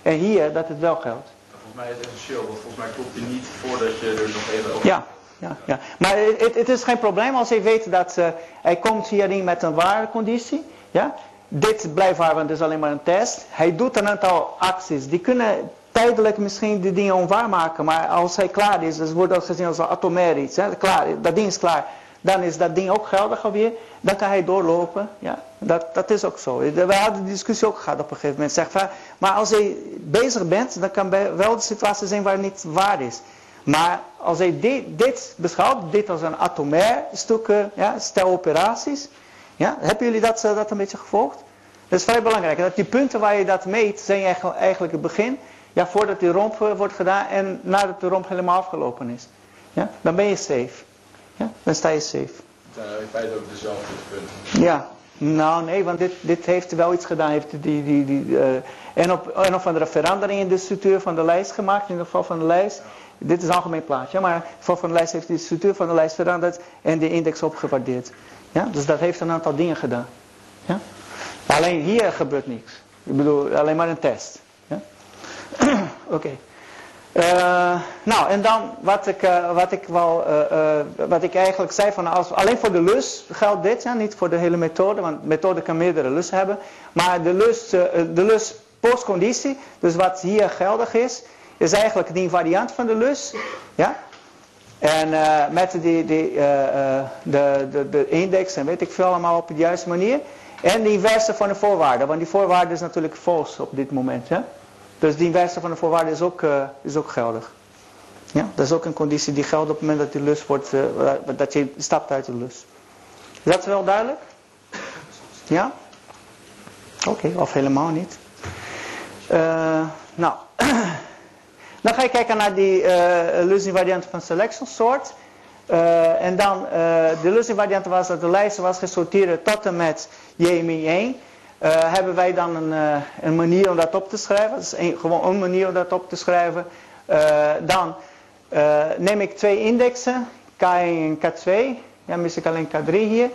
en hier, dat het wel geldt. Volgens mij essentieel, want volgens mij klopt die niet voordat je er nog even over... Ja. Ja, ja. Maar het, het is geen probleem als je weet dat uh, hij komt hierin met een ware conditie. Ja? dit blijft waar, want het is alleen maar een test. Hij doet een aantal acties. Die kunnen tijdelijk misschien die dingen onwaar maken. Maar als hij klaar is, dus wordt dat gezien als atomair iets. Hè? Klaar, dat ding is klaar. Dan is dat ding ook geldig alweer. Dan kan hij doorlopen. Ja? Dat, dat is ook zo. We hadden die discussie ook gehad op een gegeven moment. Zeg van, maar als je bezig bent, dan kan wel de situatie zijn waar het niet waar is. Maar als hij dit, beschouwt, dit als een atomair stuk, ja, stel operaties. Ja? Hebben jullie dat, dat een beetje gevolgd? Dat is vrij belangrijk. Dat die punten waar je dat meet, zijn eigenlijk het begin. Ja, voordat die romp eh, wordt gedaan en nadat de romp helemaal afgelopen is. Ja, dan ben je safe. Ja, dan sta je safe. Het zijn in feite ook dezelfde punten. Ja, nou nee, want dit, dit heeft wel iets gedaan. Heeft die, die, die, uh, en, op, en of andere verandering in de structuur van de lijst gemaakt, in het geval van de lijst. Dit is een algemeen plaatje, maar in geval van de lijst heeft de structuur van de lijst veranderd en de index opgewaardeerd. Ja, dus dat heeft een aantal dingen gedaan. Ja? Alleen hier gebeurt niks. Ik bedoel, alleen maar een test. Ja? <clears throat> Oké. Okay. Uh, nou, en dan wat ik, uh, wat, ik wel, uh, wat ik eigenlijk zei, van als, alleen voor de lus geldt dit, ja, niet voor de hele methode, want de methode kan meerdere lus hebben. Maar de lus, de lus postconditie, dus wat hier geldig is, is eigenlijk die variant van de lus. Ja? En met die, die, de, de, de index en weet ik veel allemaal op de juiste manier. En de inverse van de voorwaarde, want die voorwaarde is natuurlijk false op dit moment. Hè? Dus de inverse van de voorwaarde is ook, uh, is ook geldig. Ja, dat is ook een conditie die geldt op het moment dat die lust wordt, uh, dat je stapt uit de lust. Is dat wel duidelijk? Ja? Oké, of helemaal niet. Uh, nou, <clears throat> dan ga je kijken naar die uh, lust van selection soort. Uh, en dan, de lust was dat de lijst was gesorteerd tot en met J-1. Hebben wij dan een, een manier om dat op te schrijven. Dat is gewoon een manier om dat op te schrijven. dan neem ik twee indexen, K1 en K2. Ja, mis ik alleen K3 hier.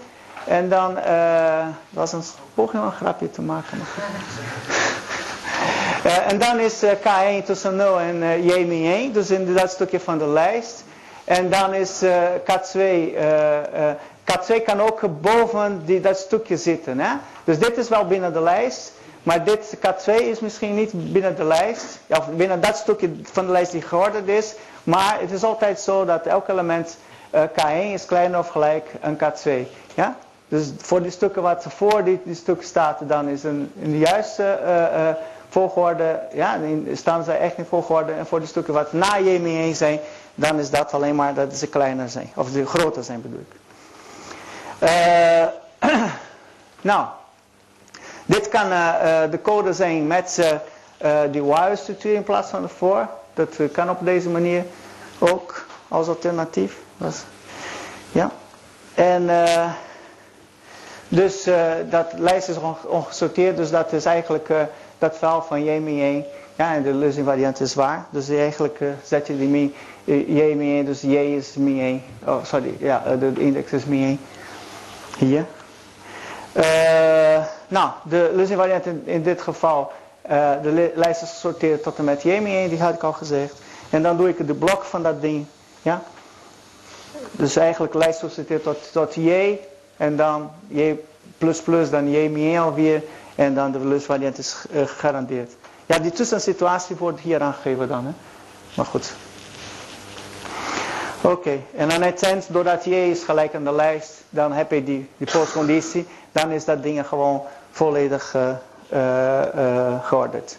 En dan uh, was een poging om een grapje te maken. uh, <laughs> en dan is uh, K1 tussen 0 en uh, J-1, dus in dat stukje van de lijst. En dan is K2, K2 kan ook boven die, dat stukje zitten. Hè? Dus dit is wel binnen de lijst. Maar dit K2 is misschien niet binnen de lijst. Of binnen dat stukje van de lijst die georderd is. Maar het is altijd zo dat elk element K1 is kleiner of gelijk aan K2. Ja? Dus voor die stukken wat voor die, die stuk staat, dan is een, in de juiste uh, uh, volgorde, ja, staan ze echt in volgorde. En voor de stukken wat na J-1 zijn, dan is dat alleen maar dat ze kleiner zijn. Of ze groter zijn bedoel ik. Uh, <clears throat> nou, dit kan de code zijn met die while structuur in plaats van de for. Dat kan op deze manier ook als alternatief. Dat ja. En... Dus dat lijst is ongesorteerd, dus dat is eigenlijk dat verhaal van J-1. Ja, en de lossing variant is waar. Dus eigenlijk uh, zet je die mi, J-1, dus J is mi 1. Oh, sorry, ja, de index is mi 1. Hier. nou, de lossing variant in, dit geval, de lijst is gesorteerd tot en met J-1, die had ik al gezegd. En dan doe ik de blok van dat ding. Ja. Dus eigenlijk lijst gesorteerd tot, tot J en dan J dan J min alweer. En dan de lusvariant is uh, gegarandeerd. Ja, die tussensituatie wordt hier aangegeven dan. Hè? Maar goed. Oké, okay. en het eind, doordat J is gelijk aan de lijst, dan heb je die, die postconditie. Dan is dat ding gewoon volledig uh, georderd.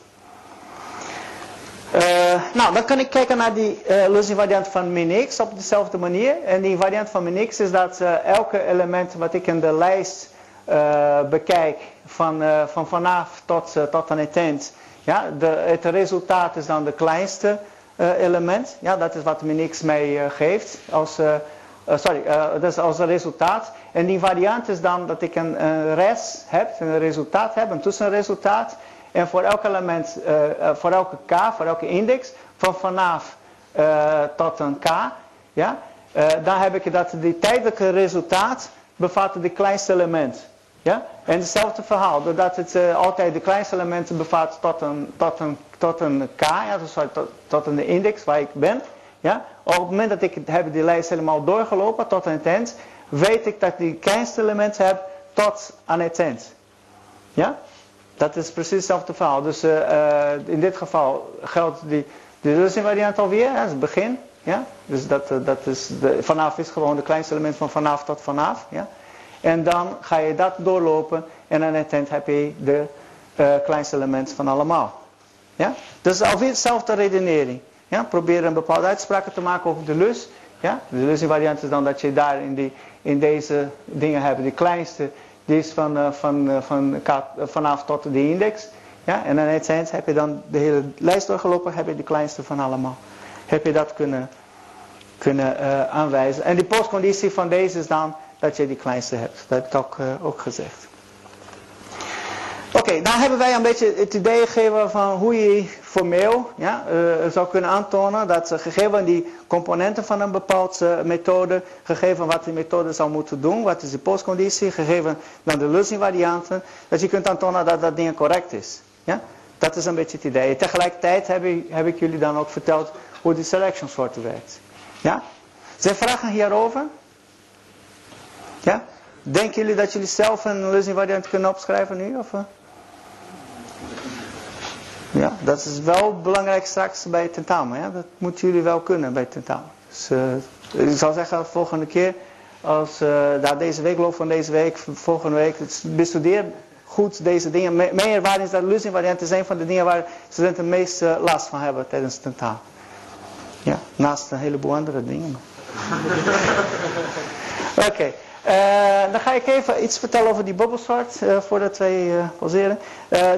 Nou, dan kan ik kijken naar die uh, variant van min x op dezelfde manier. En die variant van min x is dat elke element wat ik in de lijst bekijk van, van vanaf tot, tot aan het eind. Ja, de, het resultaat is dan de kleinste element. Ja, dat is wat min x mij geeft als, sorry, dat is als resultaat. En die variant is dan dat ik een, res heb, een resultaat heb, een tussenresultaat. En voor elk element, voor elke k, voor elke index, van vanaf tot een k, ja, dan heb ik dat die tijdelijke resultaat bevat het kleinste element. Ja? En hetzelfde verhaal, doordat het altijd de kleinste elementen bevat tot een, tot een, tot een k, ja, dus tot, een index waar ik ben. Ja? Op het moment dat ik heb die lijst helemaal doorgelopen tot aan het weet ik dat ik die kleinste elementen heb tot aan het eind. Ja? Dat is precies hetzelfde verhaal. Dus uh, in dit geval geldt die, de variant alweer, dat is het begin. Ja? Dus dat, uh, dat is de, vanaf is gewoon het kleinste element van vanaf tot vanaf. Ja? En dan ga je dat doorlopen en aan het eind heb je de kleinste element van allemaal. Ja? Dus alweer dezelfde redenering. Ja? Probeer een bepaalde uitspraak te maken over de lus. Ja? De variant is dan dat je daar in, die, in deze dingen hebt, de kleinste die is van, uh, van, uh, van vanaf tot de index. Ja? En aan het eind heb je dan de hele lijst doorgelopen, heb je de kleinste van allemaal. Heb je dat kunnen, kunnen aanwijzen. En die postconditie van deze is dan dat je die kleinste hebt. Dat heb ik ook, ook gezegd. Oké, okay, dan hebben wij een beetje het idee gegeven van hoe je formeel ja, uh, zou kunnen aantonen dat uh, gegeven die componenten van een bepaalde uh, methode, gegeven wat die methode zou moeten doen, wat is de postconditie, gegeven dan de lossingvarianten, dat je kunt aantonen dat dat ding correct is. Ja? Dat is een beetje het idee. Tegelijkertijd heb ik, heb ik jullie dan ook verteld hoe die selection soorten werkt. Ja? Zijn vragen hierover? Ja? Denken jullie dat jullie zelf een lossingvariant kunnen opschrijven nu? Of, ja, dat is wel belangrijk straks bij het tentamen. Ja? Dat moeten jullie wel kunnen bij het tentamen. Dus uh, ik zal zeggen, volgende keer, als uh, daar deze week loopt van deze week, volgende week, bestudeer goed deze dingen. Meer waarin is dat varianten zijn van de dingen waar studenten het meest uh, last van hebben tijdens het tentamen. Ja, naast een heleboel andere dingen. <laughs> Oké, eh, dan ga ik even iets vertellen over die bubbelsort, uh, voordat wij uh, pauzeren.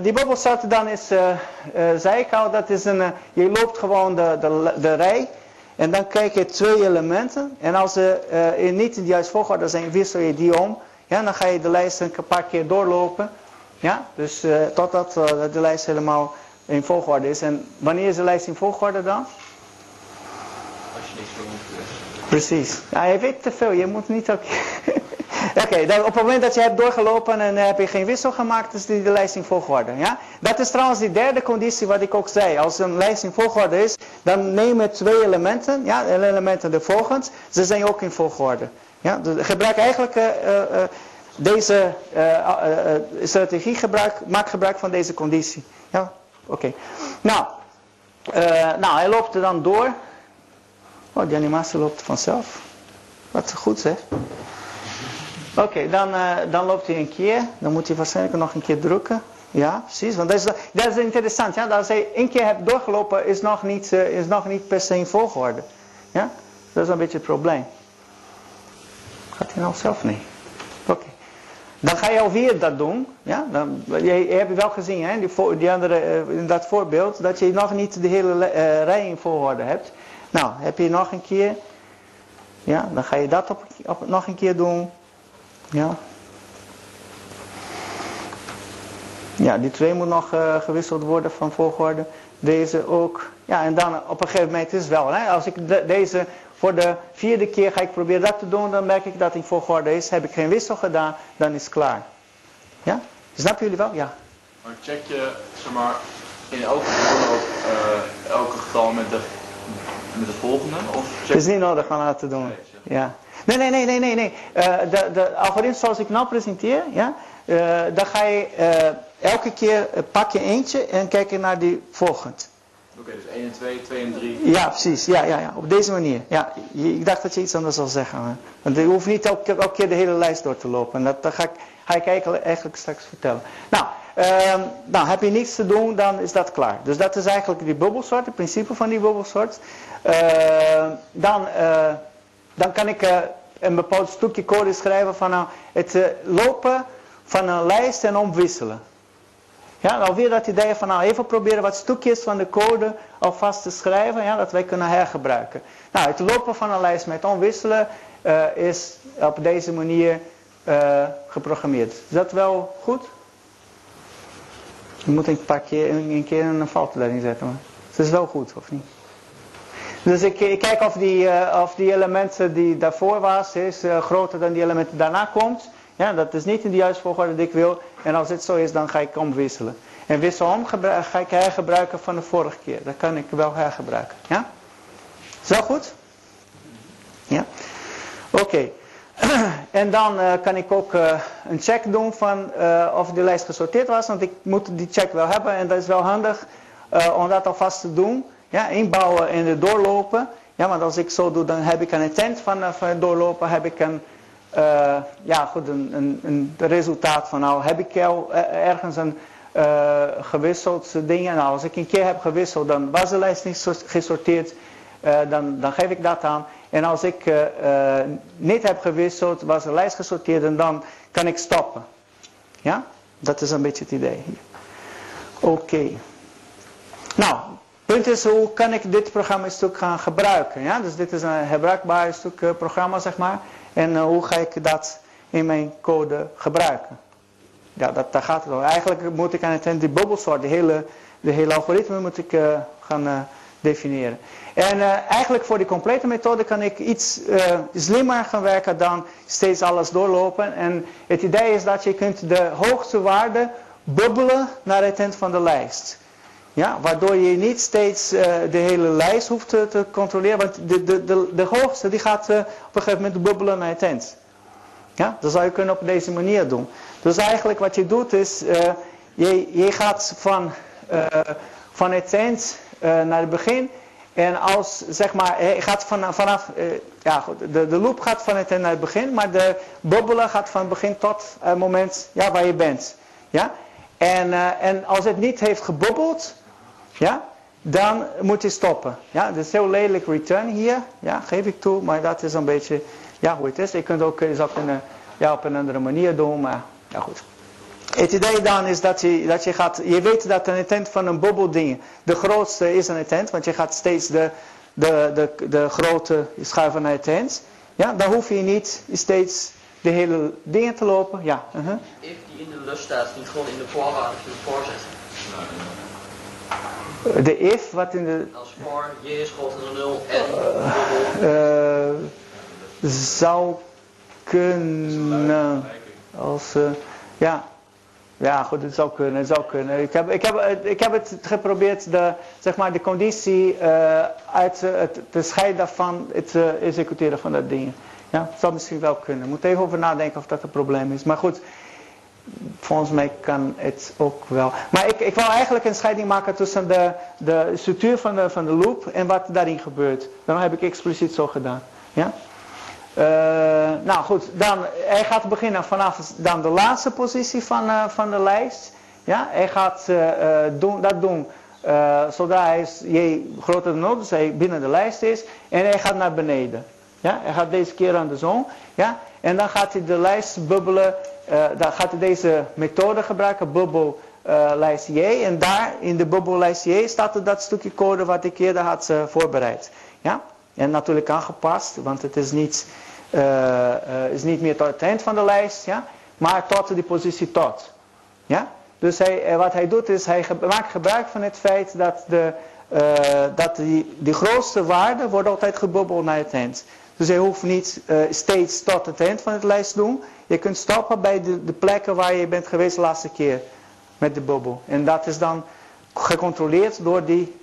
die bubbelsort dan is, zei ik al, dat is een, je loopt gewoon de, de, de rij en dan kijk je twee elementen. En als ze niet in de juiste volgorde zijn, wissel je die om. Ja, dan ga je de lijst een paar keer doorlopen. Ja, dus totdat de lijst helemaal in volgorde is. En wanneer is de lijst in volgorde dan? Als je niks meer Precies. Ja, je weet te veel. Je moet niet ook... <laughs> Oké, op het moment dat je hebt doorgelopen en heb je geen wissel gemaakt, is die de lijst in volgorde. Ja? Dat is trouwens die derde conditie wat ik ook zei. Als een lijst in volgorde is, dan nemen twee elementen, ja, de elementen de volgens, ze zijn ook in volgorde. Ja? Dus gebruik eigenlijk uh, uh, deze strategie, gebruik, maak gebruik van deze conditie. Ja? Oké. Nou, nou, hij loopt er dan door. Oh, die animatie loopt vanzelf. Wat goed zeg. Oké, dan, uh, dan loopt hij een keer. Dan moet hij waarschijnlijk nog een keer drukken. Ja, precies. Want dat is, dat is interessant. Ja? Als hij één keer hebt doorgelopen, is nog niet, uh, is nog niet per se in volgorde. Ja? Dat is een beetje het probleem. Gaat hij nou zelf niet? Oké. Dan ga je alweer dat doen. Ja? Dan, je, je hebt wel gezien, hè? Die, die andere, uh, in dat voorbeeld, dat je nog niet de hele rij in volgorde hebt. Nou, heb je nog een keer. Ja, dan ga je dat op, nog een keer doen. Ja. Ja, die twee moet nog uh, gewisseld worden van volgorde. Deze ook. Ja, en dan op een gegeven moment is het wel. Hè, als ik de, deze voor de vierde keer ga ik proberen dat te doen, dan merk ik dat in volgorde is. Heb ik geen wissel gedaan, dan is het klaar. Ja? Snappen jullie wel? Ja. Maar check je, zeg maar, in elke geval uh, elke getal met de, met de volgende? Of. Het is niet nodig van laten doen. Ja. Nee, nee, nee, nee, nee. nee. Uh, de, de algoritme zoals ik nou presenteer, ja, uh, dan ga je uh, elke keer pak je eentje en kijk je naar die volgend. Oké, okay, dus 1 en 2, 2 en 3. Ja, precies. Ja, ja, ja. Op deze manier. Ja, ik dacht dat je iets anders zou zeggen. Hè. Want je hoeft niet elke, elke keer de hele lijst door te lopen. En dat, dat ga, ik, ga ik eigenlijk, eigenlijk straks vertellen. Nou, uh, nou, heb je niets te doen, dan is dat klaar. Dus dat is eigenlijk die bubbelsoort, het principe van die bubbelsoort. dan dan kan ik uh, een bepaald stukje code schrijven van uh, het uh, lopen van een lijst en omwisselen. Ja, alweer dat idee van nou even proberen wat stukjes van de code alvast te schrijven, ja, dat wij kunnen hergebruiken. Nou, het lopen van een lijst met omwisselen is op deze manier geprogrammeerd. Is dat wel goed? Je moet een paar keer een, keer een daarin zetten, maar het is wel goed, of niet? Dus ik, ik kijk of die, uh, of die elementen die daarvoor was, is uh, groter dan die elementen daarna komt. Ja, dat is niet in de juiste volgorde die ik wil. En als het zo is, dan ga ik omwisselen. En wissel om ga ik hergebruiken van de vorige keer. Dat kan ik wel hergebruiken. Ja? Zo goed? Ja? Oké. <clears throat> en dan uh, kan ik ook uh, een check doen van uh, of de lijst gesorteerd was. Want ik moet die check wel hebben. En dat is wel handig om dat alvast te doen. Ja, inbouwen en doorlopen. Ja, want als ik zo doe, dan heb ik een intent van, van doorlopen. Heb ik een, ja, goed, een, een, resultaat van, nou, heb ik al ergens een gewisseld ding. Nou, als ik een keer heb gewisseld, dan was de lijst niet gesorteerd. Dan, dan geef ik dat aan. En als ik niet heb gewisseld, was de lijst gesorteerd en dan kan ik stoppen. Ja, dat is een beetje het idee hier. Oké. Nou, punt is, hoe kan ik dit programma stuk gaan gebruiken? Ja? Dus dit is een gebruikbaar stuk uh, programma, zeg maar. En uh, hoe ga ik dat in mijn code gebruiken? Ja, dat, daar gaat het om. Eigenlijk moet ik aan het eind die bubbelsoort, de hele, de hele algoritme moet ik uh, gaan definiëren. En eigenlijk voor die complete methode kan ik iets slimmer gaan werken dan steeds alles doorlopen. En het idee is dat je kunt de hoogste waarde bubbelen naar het eind van de lijst. Ja, waardoor je niet steeds uh, de hele lijst hoeft te, te, controleren. Want de, de, de, de hoogste die gaat op een gegeven moment bubbelen naar het eind. Ja, dat zou je kunnen op deze manier doen. Dus eigenlijk wat je doet is, je, je gaat van, van het eind naar het begin. En als, zeg maar, je gaat van, vanaf, ja goed, de, de loop gaat van het eind naar het begin. Maar de bubbelen gaat van het begin tot het moment ja, waar je bent. Ja? En, en als het niet heeft gebubbeld, ja? dan moet je stoppen. Ja, dat is heel lelijk return hier, ja, geef ik toe, maar dat is een beetje ja, hoe het is. Je kunt ook, zou kunnen ja, op een andere manier doen, maar ja goed. Het idee dan is dat je, dat je gaat, je weet dat een intent van een bubbelding de grootste is een intent, want je gaat steeds de, de, de, de grote schuiven naar het eind. Ja, dan hoef je niet steeds de hele dingen te lopen. Ja. Uh -huh. If die in de lus staat, niet gewoon in de voorwaarden voorzetten. De if, wat in de... Als voor, j is groter dan 0 en uh, zou kunnen. Als, uh, ja. Ja, goed, het zou kunnen, het zou kunnen. Ik heb, ik heb, ik heb het geprobeerd, de, zeg maar, de conditie uh, uit het, te scheiden daarvan, het uh, executeren van dat ding. Ja, het zou misschien wel kunnen. Moet even over nadenken of dat een probleem is. Maar goed, volgens mij kan het ook wel. Maar ik, ik wil eigenlijk een scheiding maken tussen de, de structuur van de, van de loop en wat daarin gebeurt. Daarom heb ik expliciet zo gedaan. Ja? Uh, nou goed, dan, hij gaat beginnen vanaf dan de laatste positie van, uh, van de lijst. Ja? Hij gaat uh, doen, dat doen zodra hij je groter dan 0, dus hij binnen de lijst is. En hij gaat naar beneden. Ja? Hij gaat deze keer aan de zon. Ja? En dan gaat hij de lijst bubbelen. dan gaat hij deze methode gebruiken, bubbel lijst J. En daar in de bubbellijst J staat dat stukje code wat ik eerder had voorbereid. Ja? En natuurlijk aangepast, want het is niet, uh, uh, is niet meer tot het eind van de lijst, ja? maar tot de positie tot. Ja? Dus hij, wat hij doet is, hij maakt gebruik van het feit dat, de, uh, dat die, die grootste waarde wordt altijd gebubbeld naar het eind. Dus hij hoeft niet steeds tot het eind van het lijst te doen. Je kunt stoppen bij de, de plekken waar je bent geweest de laatste keer met de bubbel. En dat is dan gecontroleerd door die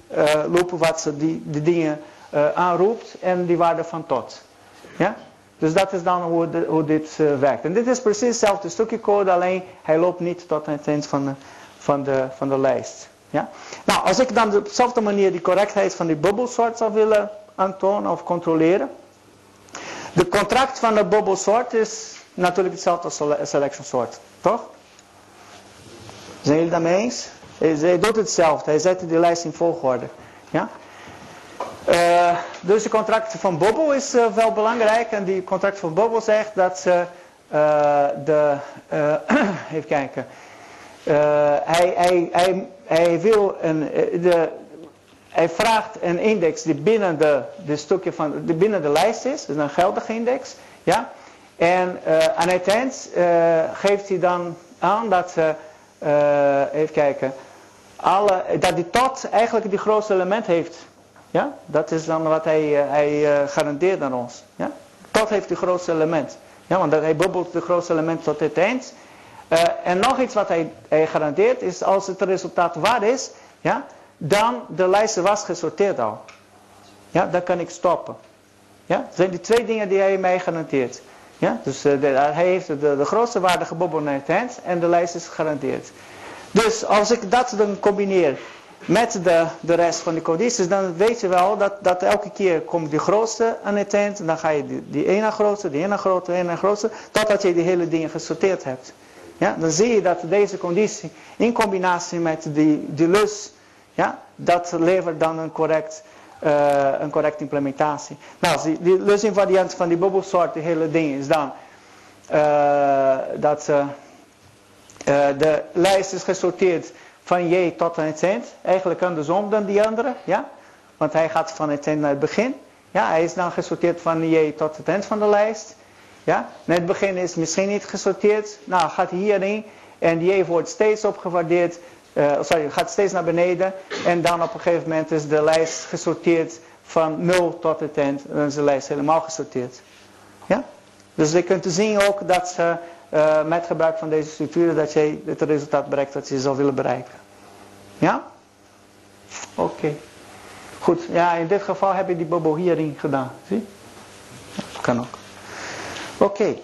lopen wat ze die, die dingen uh, aanroept en die waarde van tot. Ja? Dus dat is dan hoe, de, hoe dit uh, werkt. En dit is precies hetzelfde stukje code, alleen hij loopt niet tot het eind van de, van de, van de lijst. Ja? Nou, als ik dan op dezelfde manier die correctheid van die bubbelsoort zou willen aantonen of controleren. De contract van de bubbelsoort is natuurlijk hetzelfde als selection soort, toch? Zijn jullie daarmee eens? Hij doet hetzelfde, hij zet die lijst in volgorde. Ja? Uh, dus de contract van Bobbel is uh, wel belangrijk. En die contract van Bobbel zegt dat ze uh, de. <clears throat> even kijken. hij, hij, hij, hij wil een. De, hij vraagt een index die binnen de, de stukje van, die binnen de lijst is. Dus een geldige index. Ja? En aan het eind geeft hij dan aan dat ze. even kijken. Alle, dat die tot eigenlijk die grootste element heeft. Ja, dat is dan wat hij, uh, hij uh, garandeert aan ons. Ja? Tot heeft het grootste element. Ja, want hij bubbelt het grootste element tot het eind. Uh, en nog iets wat hij, hij, garandeert is als het resultaat waar is, ja, dan de lijst was gesorteerd al. Ja, dan kan ik stoppen. Ja, dat zijn die twee dingen die hij mij garandeert. Ja, dus de, hij heeft de, de grootste waarde gebubbeld naar het eind en de lijst is gegarandeerd. Dus als ik dat dan combineer met de, de rest van de condities, dan weet je wel dat, dat elke keer komt die grootste aan het eind. Dan ga je die, die ene grootste, die ene grootste, die ene grootste, totdat je die hele dingen gesorteerd hebt. Ja, dan zie je dat deze conditie in combinatie met die, die lus, ja, dat levert dan een correct, uh, een correcte implementatie. Nou, die, die lusinvariant van die bubbelsoort, die hele ding is dan uh, dat uh, de lijst is gesorteerd van J tot aan het eind. Eigenlijk andersom dan die andere. Ja? Want hij gaat van het eind naar het begin. Ja, hij is dan gesorteerd van J tot het eind van de lijst. Ja? Net het begin is misschien niet gesorteerd. Nou, gaat hierin. En J wordt steeds opgewaardeerd. Uh, sorry, gaat steeds naar beneden. En dan op een gegeven moment is de lijst gesorteerd van 0 tot het eind. En dan is de lijst helemaal gesorteerd. Ja? Dus je kunt zien ook dat ze uh, met gebruik van deze structuren dat je het resultaat bereikt dat je zou willen bereiken. Ja? Oké. Goed, ja, in dit geval heb je die bubbel hierin gedaan. Zie? Dat kan ook. Oké.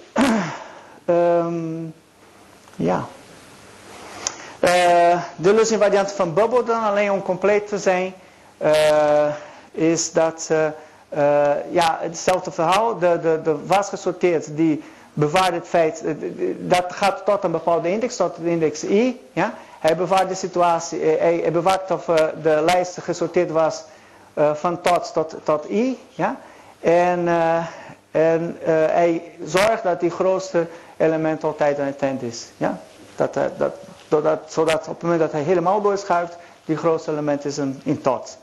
Um, <clears throat> ja. Uh, de lusinvariant van bubbel dan, alleen om compleet te zijn, uh, is dat, uh, ja, hetzelfde verhaal. De, de, de was gesorteerd, die bewaart het feit, dat gaat tot een bepaalde index, tot de index i. Ja? Hij bewaart de situatie, eh, hij, bewaart of eh, de lijst gesorteerd was eh, van tot tot, i. Ja? En, en hij zorgt dat die grootste element altijd aan het eind is. Ja? Dat, dat, doordat, zodat op het moment dat hij helemaal doorschuift, die grootste element is in tot.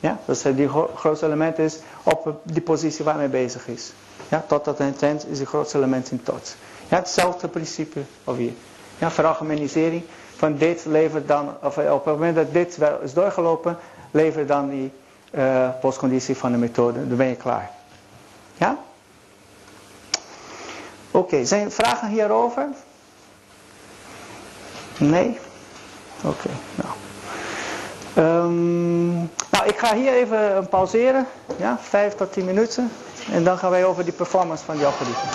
Ja? Dus die gro- grootste element is op die positie waar hij bezig is. Ja? Tot dat intent is die grootste element in tot. Ja, hetzelfde principe alweer. Ja, veralgemenisering van dit levert dan, of eh, op het moment dat dit wel is doorgelopen, levert dan die eh, postconditie van de methode. Dan ben je klaar. Ja? Oké, zijn er vragen hierover? Nee? Oké, nou. Ehm, nou, ik ga hier even pauzeren. Ja, vijf tot tien minuten. En dan gaan wij over die performance van die algoritmes.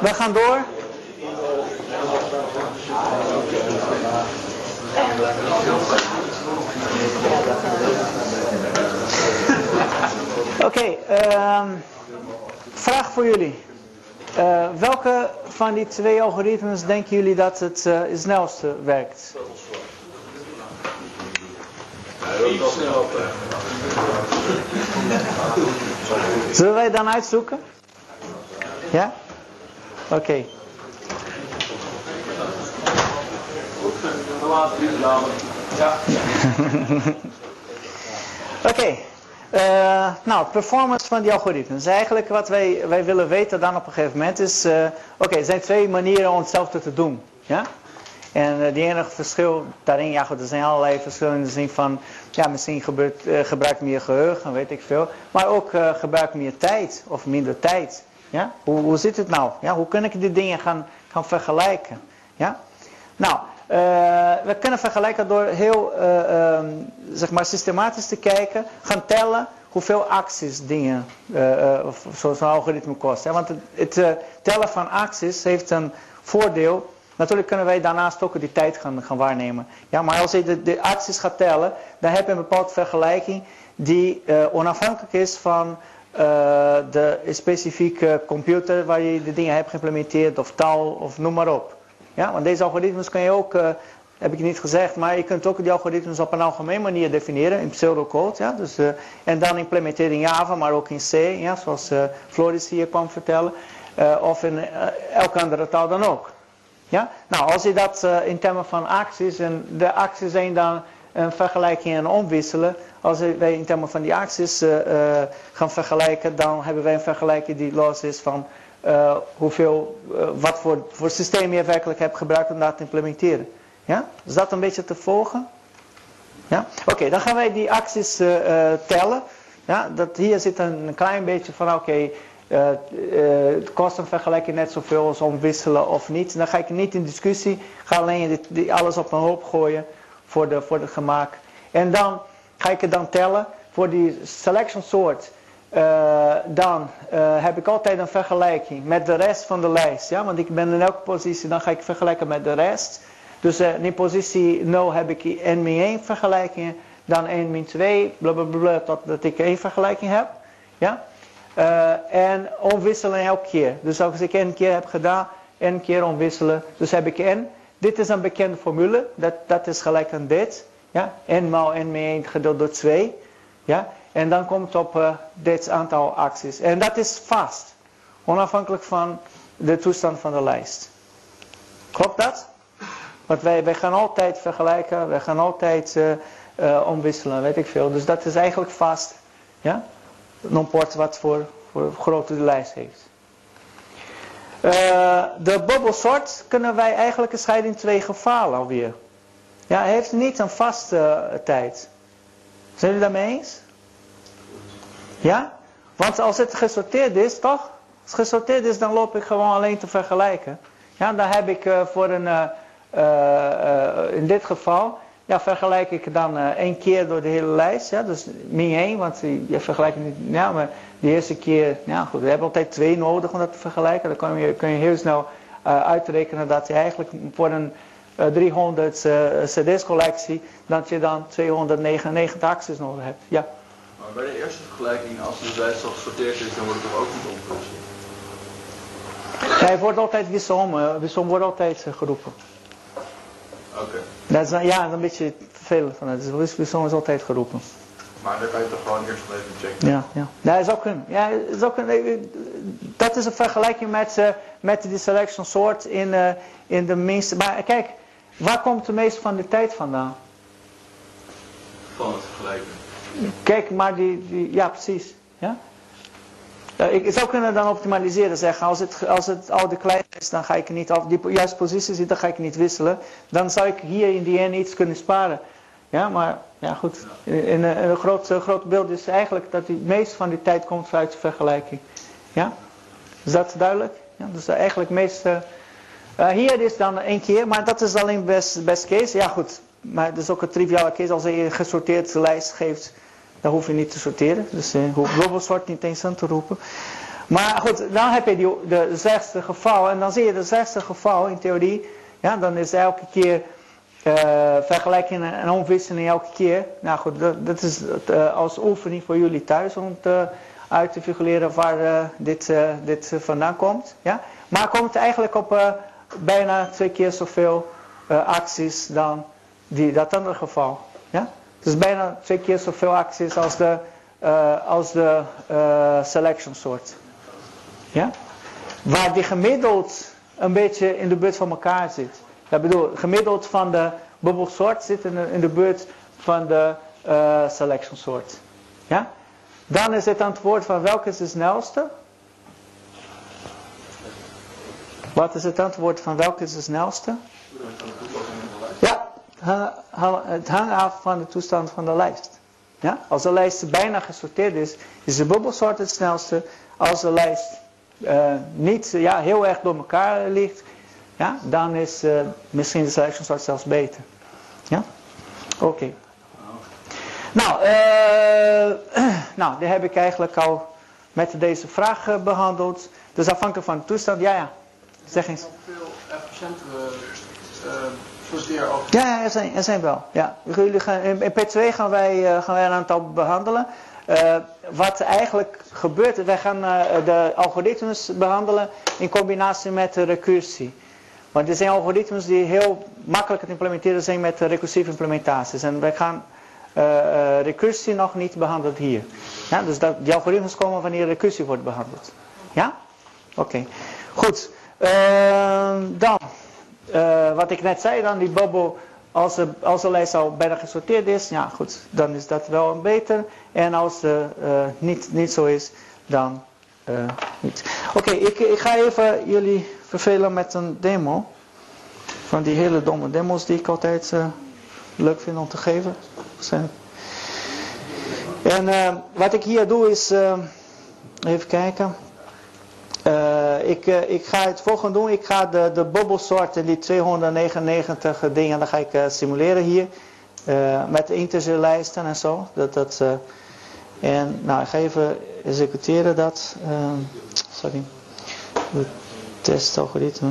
We gaan door. Oké, ehm, vraag voor jullie. Eh, welke van die twee algoritmes denken jullie dat het het snelste werkt? Zullen wij dan uitzoeken? Ja? Oké. <laughs> Oké. Eh, nou, performance van die algoritmes. Eigenlijk wat wij, wij willen weten dan op een gegeven moment is... eh, Oké, er zijn twee manieren om hetzelfde te doen. Ja? En uh, die enige verschil daarin, ja goed, er zijn allerlei verschillen in de zin van... Ja, misschien gebeurt, gebruik meer geheugen, weet ik veel. Maar ook gebruik meer tijd of minder tijd. Ja? Hoe, hoe zit het nou? Ja? Hoe kan ik die dingen gaan, gaan vergelijken? Ja? Nou, we kunnen vergelijken door heel uh, um, zeg maar systematisch te kijken, gaan tellen hoeveel acties dingen uh, zo'n zo algoritme kost. Hè? Want het, het tellen van acties heeft een voordeel. Natuurlijk kunnen wij daarnaast ook die tijd gaan, gaan waarnemen. Ja, maar als je de, de acties gaat tellen, dan heb je een bepaalde vergelijking die onafhankelijk is van de specifieke computer waar je de dingen hebt geïmplementeerd of taal of noem maar op. Ja, want deze algoritmes kun je ook, uh, heb ik niet gezegd, maar je kunt ook die algoritmes op een algemene manier definiëren in pseudocode. Ja, dus, uh, en dan implementeren in Java, maar ook in C, ja, zoals uh, Floris hier kwam vertellen. of in elke andere taal dan ook. Ja? Nou, als je dat in termen van acties, en de acties zijn dan een vergelijking en omwisselen. Als wij in termen van die acties gaan vergelijken, dan hebben wij een vergelijking die los is van uh, hoeveel, uh, wat voor, voor systeem je werkelijk hebt gebruikt om dat te implementeren. Ja? Is dat een beetje te volgen? Ja? Oké, dan gaan wij die acties uh, tellen. Ja? Dat hier zit een, klein beetje van, oké, het kost een vergelijking net zoveel als omwisselen of niet. Dan ga ik niet in discussie, ga alleen dit, alles op een hoop gooien voor de, voor de gemaak. En dan ga ik het dan tellen voor die selection sort. Uh, dan uh, heb ik altijd een vergelijking met de rest van de lijst. Ja? Want ik ben in elke positie, dan ga ik vergelijken met de rest. Dus uh, in positie 0 heb ik n min 1 vergelijkingen. Dan 1 min 2, blablabla, totdat ik één vergelijking heb. Ja? en omwisselen elke keer. Dus als ik n keer heb gedaan, n keer omwisselen. Dus heb ik n. Dit is een bekende formule. Dat, dat is gelijk aan dit. Ja? n maal n min 1 gedeeld door 2. Ja? En dan komt op uh, dit aantal acties. En dat is vast. Onafhankelijk van de toestand van de lijst. Klopt dat? Want wij, wij gaan altijd vergelijken. Wij gaan altijd uh, uh, omwisselen. Weet ik veel. Dus dat is eigenlijk vast. Ja? Wat voor, voor grootte de lijst heeft. de bubble sort kunnen wij eigenlijk scheiden in twee gevallen alweer. Ja, hij heeft niet een vaste tijd. Zijn jullie daarmee eens? Ja? Want als het gesorteerd is, toch? Als het gesorteerd is, dan loop ik gewoon alleen te vergelijken. Ja, dan heb ik uh, voor een, uh, uh, in dit geval, ja, vergelijk ik dan één keer door de hele lijst. Ja, dus min 1, want je vergelijkt niet, ja, maar de eerste keer, ja goed, we hebben altijd twee nodig om dat te vergelijken. Dan kun je, kun je heel snel uitrekenen dat je eigenlijk voor een 300 cd's collectie, dat je dan 299 acties nodig hebt. Ja. Maar bij de eerste vergelijking, als de al gesorteerd is, dan wordt het toch ook niet omgewisseld? Hij wordt altijd wisselom, wisselom wordt altijd geroepen. Oké. Dat is, ja, dat is een beetje vervelend van het. Dus soms altijd geroepen. Maar dan kan je toch gewoon eerst even checken. Ja, ja. Ja, dat zou kunnen. Ja, dat zou kunnen. Dat is een vergelijking met, eh, met de selection sort in, eh, in de minste. Maar kijk, waar komt de meeste van de tijd vandaan? Van het vergelijken. Kijk, maar die, ja precies. Ja? Ik zou kunnen dan optimaliseren, zeggen, als het, als het oude klein is, dan ga ik niet af, die juiste positie zit, dan ga ik niet wisselen. Dan zou ik hier in die end iets kunnen sparen. Ja, maar ja goed, in, een, groot, groot beeld is eigenlijk dat die meeste van die tijd komt uit de vergelijking. Ja? Is dat duidelijk? Ja, dus eigenlijk meest... eh, hier is dan één keer, maar dat is alleen best, best case. Ja goed, maar het is ook een triviale case. Als je een gesorteerde lijst geeft, dan hoef je niet te sorteren. Dus je hoeft bubbelsort niet eens aan te roepen. Maar goed, dan heb je die, de zesde geval. En dan zie je de zesde geval in theorie. Ja, dan is elke keer eh, vergelijking en omwisseling elke keer. Nou goed, dat, is eh, als oefening voor jullie thuis om te, uit te figureren waar eh, dit, eh, dit eh, vandaan komt. Ja? Maar komt eigenlijk op eh, bijna twee keer zoveel eh, acties dan die, dat andere geval. Ja? Dus bijna twee keer zoveel acties als de, eh, als de eh, selection soort. Ja? Waar die gemiddeld een beetje in de buurt van elkaar zit. Dat bedoel, gemiddeld van de bubbelsoort zit in de, in de buurt van de eh, selection soort. Ja? Dan is het antwoord van welke is de snelste? Wat is het antwoord van welke is de snelste? Het hangt af van de toestand van de lijst. Ja? Als de lijst bijna gesorteerd is, is de bubbelsoort het snelste. Als de lijst eh, niet ja, heel erg door elkaar ligt, ja, dan is eh, misschien de selection sort zelfs beter. Ja? Oké. Nou, eh, <clears throat> nou, die heb ik eigenlijk al met deze vraag eh, behandeld. Dus afhankelijk van de toestand, ja ja. Zeg eens. veel efficiëntere ook. Ja, er zijn, er zijn wel. Ja. Gaan, in, in P2 gaan wij, eh, gaan wij een aantal behandelen. Eh, wat eigenlijk gebeurt, wij gaan eh, de algoritmes behandelen in combinatie met de recursie. Want er zijn algoritmes die heel makkelijk te implementeren zijn met recursieve implementaties. En wij gaan recursie nog niet behandeld hier. Ja, dus dat, die algoritmes komen wanneer recursie wordt behandeld. Ja? Oké. Goed. Ehm, dan, eh, wat ik net zei, dan die bubbel, als de, als de lijst al bijna gesorteerd is, ja goed, dan is dat wel een beter. En als het niet, niet zo is, dan eh, niet. Oké, ik, ik ga even jullie vervelen met een demo. Van die hele domme demos die ik altijd eh, leuk vind om te geven. En eh, wat ik hier doe is, eh, even kijken. Eh, ik, eh, ik ga het volgende doen. Ik ga de, de bubbelsoorten, die 299 dingen, dan ga ik eh, simuleren hier. Met integerlijsten en zo. Dat, dat, en nou, ik ga even executeren dat. Sorry. Het testalgoritme.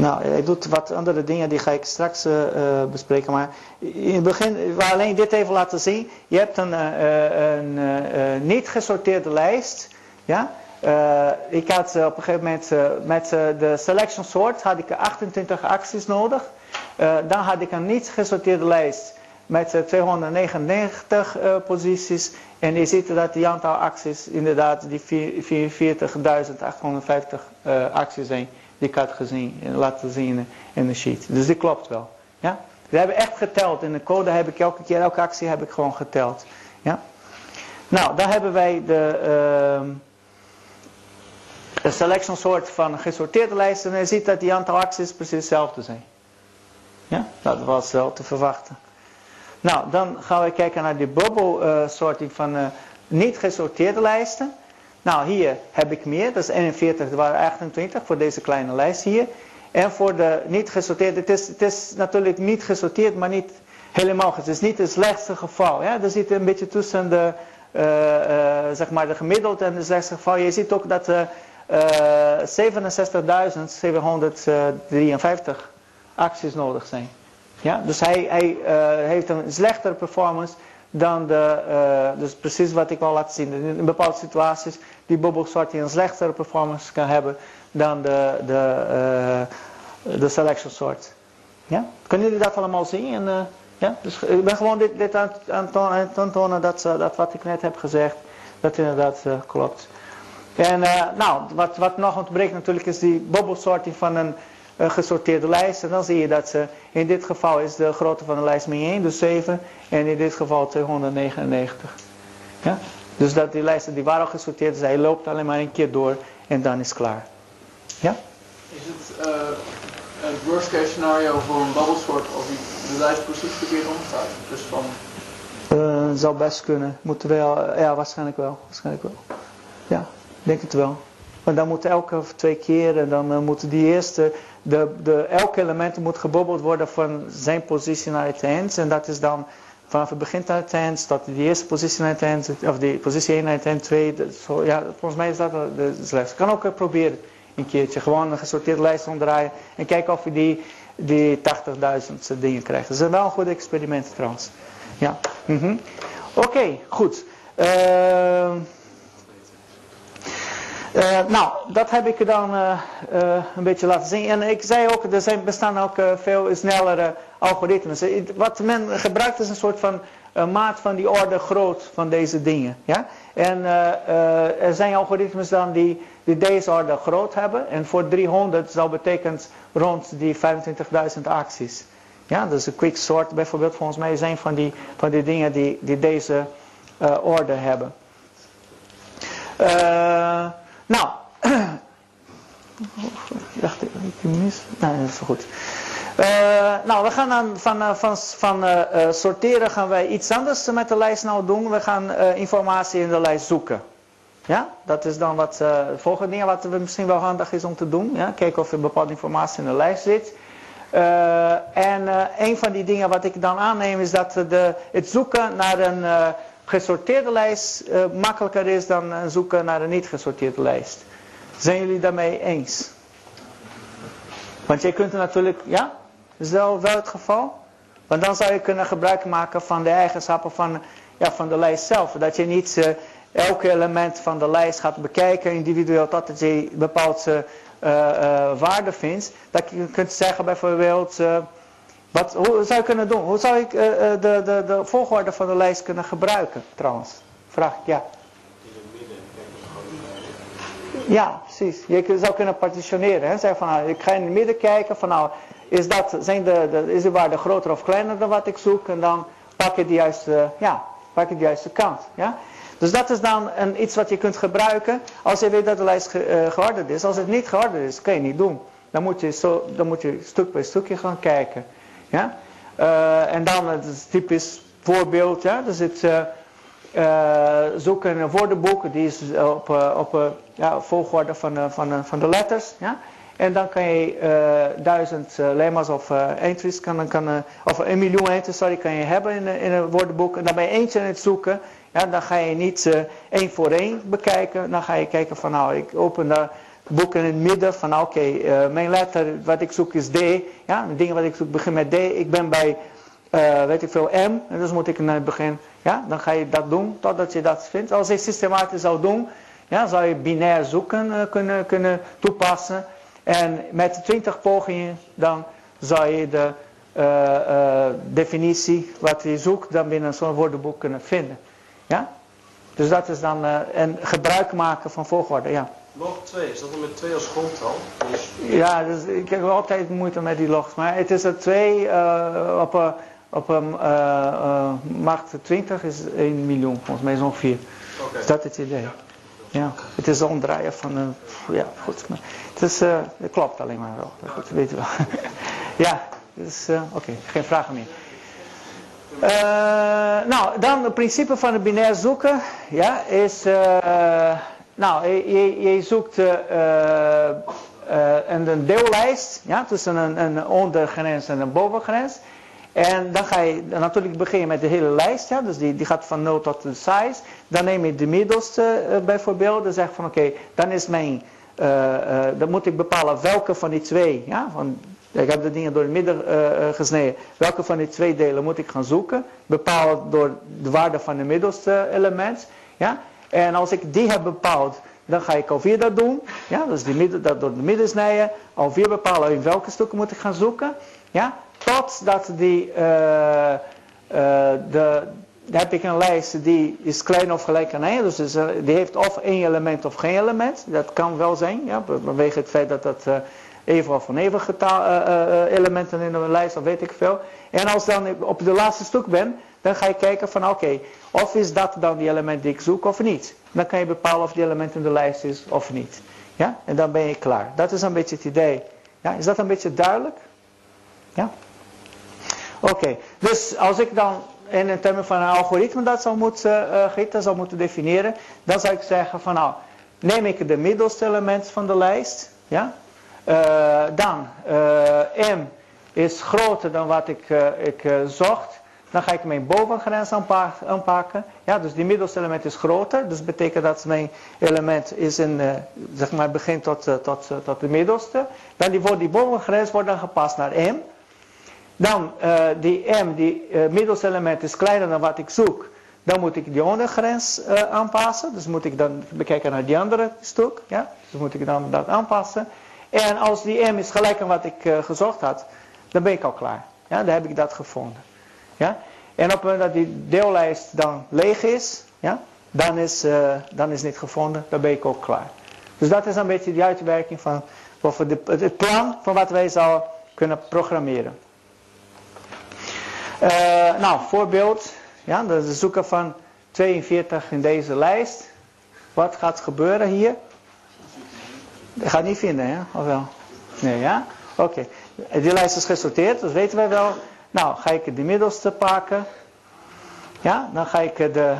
Nou, hij doet wat andere dingen, die ga ik straks eh, eh, bespreken. Maar in het begin, wil alleen dit even laten zien. Je hebt een, eh, eh, een eh, eh, niet gesorteerde lijst. Ja? Eh, ik had eh, op een gegeven moment eh, met eh, de selection sort had ik 28 acties nodig. Eh, dan had ik een niet gesorteerde lijst met eh, 299 eh, posities. En je ziet dat die aantal acties inderdaad die vier- 44.850 eh, acties zijn die ik had gezien, laten zien in, de sheet. Dus die klopt wel. Ja? We hebben echt geteld. In de code heb ik elke keer, elke actie heb ik gewoon geteld. Ja? Nou, dan hebben wij de, de selection soort van gesorteerde lijsten. En je ziet dat die aantal acties precies hetzelfde zijn. Ja, dat was wel te verwachten. Nou, dan gaan we kijken naar die bubble eh, sorting van eh, niet gesorteerde lijsten. Nou, hier heb ik meer, dat is 41, er waren 28 voor deze kleine lijst hier. En voor de niet gesorteerde, het is, het is natuurlijk niet gesorteerd, maar niet helemaal. Het is niet het slechtste geval. Ja? Er zit een beetje tussen de, eh, eh, zeg maar de gemiddelde en het slechtste geval. Je ziet ook dat eh eh 67.753 acties nodig zijn. Ja? Dus hij, hij heeft een slechtere performance dan de, uh, dus precies wat ik wil laten zien. In bepaalde situaties die bubbelsortie een slechtere performance kan hebben dan de, de, uh, de selection sort. Ja? Kunnen jullie dat allemaal zien? En, uh, ja? Dus ik ben gewoon dit, dit aan, aan het tonen dat, dat wat ik net heb gezegd, dat inderdaad klopt. En nou, wat, wat nog ontbreekt natuurlijk is die bubbelsorting van een gesorteerde lijst. En dan zie je dat ze, in dit geval is de grootte van de lijst min 1, dus 7. En in dit geval 299. Ja? Dus dat die lijsten die waren al gesorteerd, dus hij loopt alleen maar een keer door en dan is het klaar. Ja? Is het uh, een worst case scenario voor een bubblesort als de lijst precies verkeerd omstaat? Dus van... Uh, zou best kunnen. Moeten wel, ja waarschijnlijk wel. Waarschijnlijk wel. Ja, denk het wel. Maar dan moet elke twee keer en dan uh, moeten die eerste de, de, elk element moet gebobbeld worden van zijn positie naar het eind. En dat is dan vanaf het begin naar het eind, tot de eerste positie naar het eind, of die positie 1 naar het eind, 2. Zo, ja, volgens mij is dat de. Je kan ook proberen een keertje, gewoon een gesorteerde lijst omdraaien en kijken of je die, die 80.000 dingen krijgt. Dat is wel een goed experiment trouwens. Ja. Mm Oké, goed. Uh, uh, nou, dat heb ik dan uh, uh, een beetje laten zien. En ik zei ook, er zijn, bestaan ook veel snellere algoritmes. Wat men gebruikt is een soort van maat van die orde groot van deze dingen. Ja? En er zijn algoritmes dan die, die deze orde groot hebben. En voor 300 zou betekent rond die 25.000 acties. Ja, dus een quick sort bijvoorbeeld volgens mij zijn van die, van die dingen die, die deze orde hebben. Uh, nou, <clears throat> ik dacht, ik mis. Nee, dat is goed. Uh, nou, we gaan dan van, uh, van, van uh, sorteren gaan wij iets anders met de lijst nou doen. We gaan informatie in de lijst zoeken. Ja, dat is dan wat het volgende ding wat misschien wel handig is om te doen. Ja? Kijken of er bepaalde informatie in de lijst zit. en een van die dingen wat ik dan aanneem is dat de, het zoeken naar een gesorteerde lijst uh, makkelijker is dan zoeken naar een niet gesorteerde lijst. Zijn jullie daarmee eens? Want je kunt er natuurlijk, ja, is wel het geval? Want dan zou je kunnen gebruik maken van de eigenschappen van, ja, van de lijst zelf. Dat je niet uh, elk element van de lijst gaat bekijken individueel totdat je bepaalde uh, waarde vindt. Dat je kunt zeggen bijvoorbeeld... Wat, hoe zou je kunnen doen? Hoe zou ik uh, de, de, de volgorde van de lijst kunnen gebruiken trouwens? Vraag ik, ja. Ja, precies. Je zou kunnen partitioneren. Hè? Zeg van, nou, ik ga in het midden kijken van nou, is, dat, zijn de, de, is de waarde groter of kleiner dan wat ik zoek? En dan pak je de juiste, ja, pak je de juiste kant. Ja? Dus dat is dan een, iets wat je kunt gebruiken als je weet dat de lijst ge, uh, georderd is. Als het niet georderd is, kan je niet doen. Dan moet je, zo, dan moet je stuk bij stukje gaan kijken. Ja? Uh, en dan, het is typisch voorbeeld, ja? er uh, uh, zoeken een woordenboek, die is op, op ja, volgorde van, van, van de letters. Ja? En dan kan je duizend lemma's of entries, kan, kan, of een miljoen entries sorry, kan je hebben in, in een woordenboek. En dan ben je eentje aan het zoeken. Ja, dan ga je niet één voor één bekijken. Dan ga je kijken van nou, ik open daar boek in het midden van oké, uh, mijn letter wat ik zoek is D. Ja, de dingen wat ik zoek begin met D. Ik ben bij, uh, weet ik veel, M. En dus moet ik naar het begin. Ja, dan ga je dat doen totdat je dat vindt. Als je systematisch zou doen, ja, zou je binair zoeken uh, kunnen, kunnen toepassen. En met 20 pogingen dan zou je de definitie wat je zoekt dan binnen zo'n woordenboek kunnen vinden. Ja? Dus dat is dan een gebruik maken van volgorde, ja. Log 2, is dat dan met 2 als grondtal? Dus... Ja, dus ik heb altijd moeite met die logs. Maar het is er 2 uh, op een op een uh, uh, macht 20 is 1 miljoen, volgens mij is ongeveer. Okay. Is dat het idee? Ja. ja. Het is omdraaien van een. Ja, goed. Maar het, is, uh, het klopt alleen maar wel. Goed, dat weten we. <laughs> ja, dus oké, okay, geen vragen meer. nou, dan het principe van het binair zoeken ja, is. Nou, je, je zoekt uh, uh, een deellijst ja, tussen een, een ondergrens en een bovengrens. En dan ga je natuurlijk beginnen met de hele lijst. Ja, dus die, die gaat van 0 tot de size. Dan neem je de middelste uh, bijvoorbeeld. Dan zeg je van oké, dan is mijn... dan moet ik bepalen welke van die twee. Ja, van Ik heb de dingen door het midden eh, eh, gesneden. Welke van die twee delen moet ik gaan zoeken? Bepaald door de waarde van het middelste element. Ja? En als ik die heb bepaald, dan ga ik alweer dat doen. Ja? Dus die midden, dat door de midden snijden. Alweer bepalen in welke stukken moet ik gaan zoeken. Ja? Totdat die, uh, de, dan heb ik een lijst die is klein of gelijk aan 1. Dus die heeft of één element of geen element. Dat kan wel zijn. Ja? Vanwege het feit dat dat even of oneven uh, elementen in een lijst, of weet ik veel. En als dan op de laatste stuk ben, dan ga je kijken van oké, of is dat dan die element die ik zoek of niet. Dan kan je bepalen of die element in de lijst is of niet. Ja, en dan ben je klaar. Dat is een beetje het idee. Ja, is dat een beetje duidelijk? Ja? Oké, dus als ik dan in termen van een algoritme dat zou moeten, uh, zou moeten definiëren, dan zou ik zeggen van nou, neem ik de middelste element van de lijst, ja, uh, dan, uh, m is groter dan wat ik, ik zocht. Dan ga ik mijn bovengrens aanpakken. Ja, dus die middelste element is groter. Dus betekent dat mijn element is in, zeg maar, begint tot, tot, tot de middelste. Dan die, die bovengrens wordt dan gepast naar m. Dan die m, die middelste element is kleiner dan wat ik zoek. Dan moet ik die ondergrens aanpassen. Dus moet ik dan bekijken naar die andere stuk. Ja? Dus moet ik dan dat aanpassen. En als die m is gelijk aan wat ik uh, gezocht had, dan ben ik al klaar. Ja, dan heb ik dat gevonden. Ja? En op het moment dat die deellijst dan leeg is, ja, dan, is, uh, dan is niet gevonden, dan ben ik ook klaar. Dus dat is een beetje de uitwerking van de, het plan van wat wij zouden kunnen programmeren. Uh, nou, voorbeeld. Ja, dat zoeken van 42 in deze lijst. Wat gaat gebeuren hier? Dat gaat niet vinden, hè? Of wel? Nee, ja? Oké. Die lijst is gesorteerd, dat weten wij wel. Nou, ga ik de middelste pakken. Ja, dan ga ik de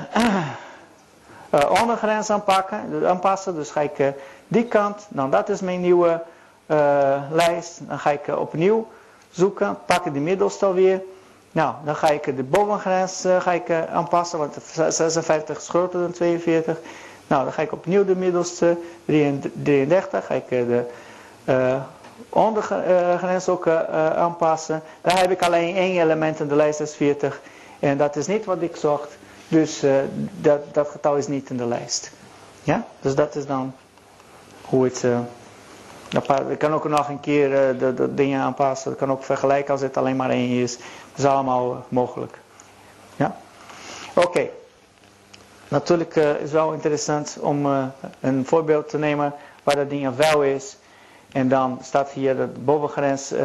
uh, <clears throat> ondergrens aanpakken, aanpassen. Dus ga ik uh, die kant. Nou, dat is mijn nieuwe uh, lijst. Dan ga ik opnieuw zoeken. Pak de middelste alweer. Nou, dan ga ik de bovengrens ga ik, aanpassen. Want 56 is groter dan 42. Nou, dan ga ik opnieuw de middelste 33, ga ik eh, de ondergrens ook uh, aanpassen. Dan heb ik alleen één element in de lijst, dat is 40. En dat is niet wat ik zocht. Dus uh, dat, dat getal is niet in de lijst. Ja, dus dat is dan hoe het... ik kan ook nog een keer de, dingen aanpassen. Ik kan ook vergelijken als het alleen maar één is. Dat is allemaal mogelijk. Ja, oké. Natuurlijk is wel interessant om een voorbeeld te nemen waar dat ding wel is. En dan staat hier de bovengrens, uh,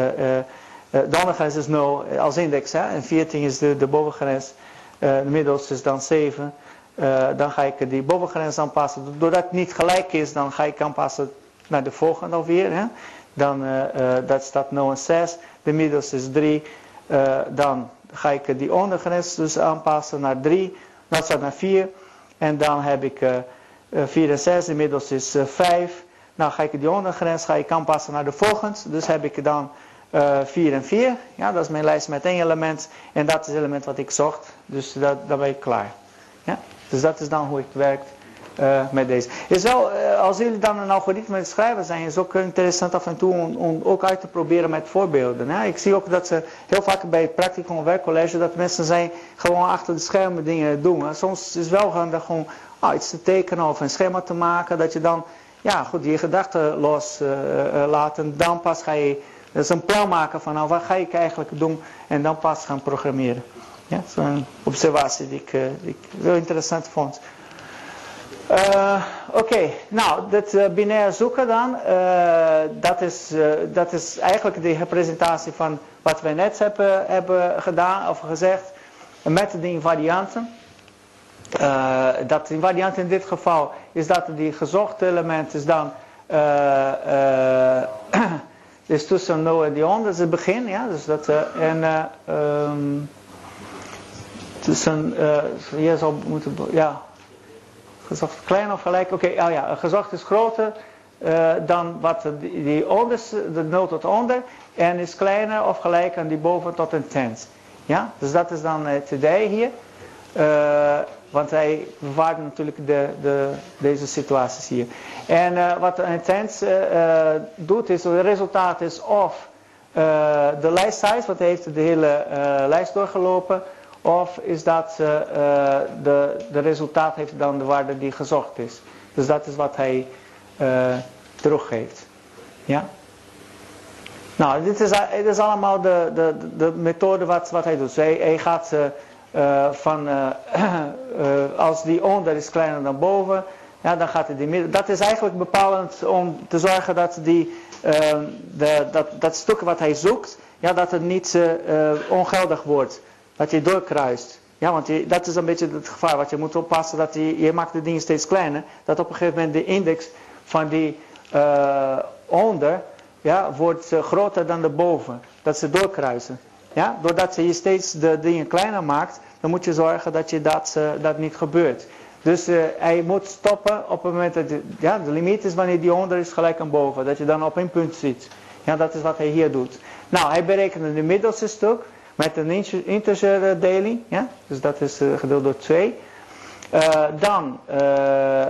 de ondergrens is 0 als index. Hè? En 14 is de, de bovengrens, de middelste is dan 7. dan ga ik die bovengrens aanpassen. Doordat het niet gelijk is, dan ga ik aanpassen naar de volgende alweer. Hè? Dan dat staat 0 en 6. De middelste is 3. dan ga ik die ondergrens dus aanpassen naar 3. Dat staat naar 4. En dan heb ik uh, 4 en 6, inmiddels is uh, 5. Nou ga ik die ondergrens ga ik aanpassen naar de volgende. Dus heb ik dan uh, 4 en 4. Ja, dat is mijn lijst met één element. En dat is het element wat ik zocht. Dus dat, dan ben ik klaar. Ja? Dus dat is dan hoe het werkt uh, met deze. Is wel, uh, als jullie dan een algoritme schrijven zijn, is ook interessant af en toe om, ook uit te proberen met voorbeelden. Hè? Ik zie ook dat ze heel vaak bij het practicum werkcollege dat mensen zijn gewoon achter de schermen dingen doen. Soms is het wel handig om oh, iets te tekenen of een schema te maken, dat je dan ja, goed, je gedachten los uh, laat en dan pas ga je dus een plan maken van nou, wat ga ik eigenlijk doen en dan pas gaan programmeren. Ja, zo'n observatie die ik, heel interessant vond. Oké, nou, dat binair zoeken dan, dat, is, dat is eigenlijk de representatie van wat wij net hebben, hebben gedaan of gezegd met de invarianten. Dat invariant in dit geval is dat die gezochte element is dan <clears throat> is tussen 0 en die 100, dat is het begin, ja, dus dat, en um, tussen, je zou moeten, ja, Gezocht klein of gelijk? Oké, oh ja, gezocht is groter uh, dan wat die, die onderste, de 0 tot onder. En is kleiner of gelijk aan die boven tot een tens. Ja, dus dat is dan idee hier. Uh, want wij bewaren natuurlijk de, de, deze situaties hier. En uh, wat een tens doet is, het resultaat is of eh, de lijst size, want hij heeft de hele eh, lijst doorgelopen. Of is dat eh, eh, de, de resultaat heeft dan de waarde die gezocht is. Dus dat is wat hij eh, teruggeeft. Ja? Nou, dit is, is allemaal de, de, de methode wat, wat hij doet. Hij, hij gaat eh, eh, van, eh, <clears throat> eh, als die onder is kleiner dan boven, ja, dan gaat hij die midden. Dat is eigenlijk bepalend om te zorgen dat die, eh, de, dat, dat stuk wat hij zoekt, ja, dat het niet ongeldig wordt. Dat je doorkruist. Ja, want dat is een beetje het gevaar wat je moet oppassen. Dat je, je maakt de dingen steeds kleiner. Dat op een gegeven moment de index van die onder ja, wordt groter dan de boven. Dat ze doorkruisen. Ja? Doordat je steeds de dingen kleiner maakt, dan moet je zorgen dat je dat, eh, dat niet gebeurt. Dus eh, hij moet stoppen op het moment dat ja, de limiet is wanneer die onder is gelijk aan boven. Dat je dan op één punt zit. Ja, dat is wat hij hier doet. Nou, hij berekende de middelste stuk met een inter- integer eh. Ja? Dus dat is gedeeld door 2. Eh, dan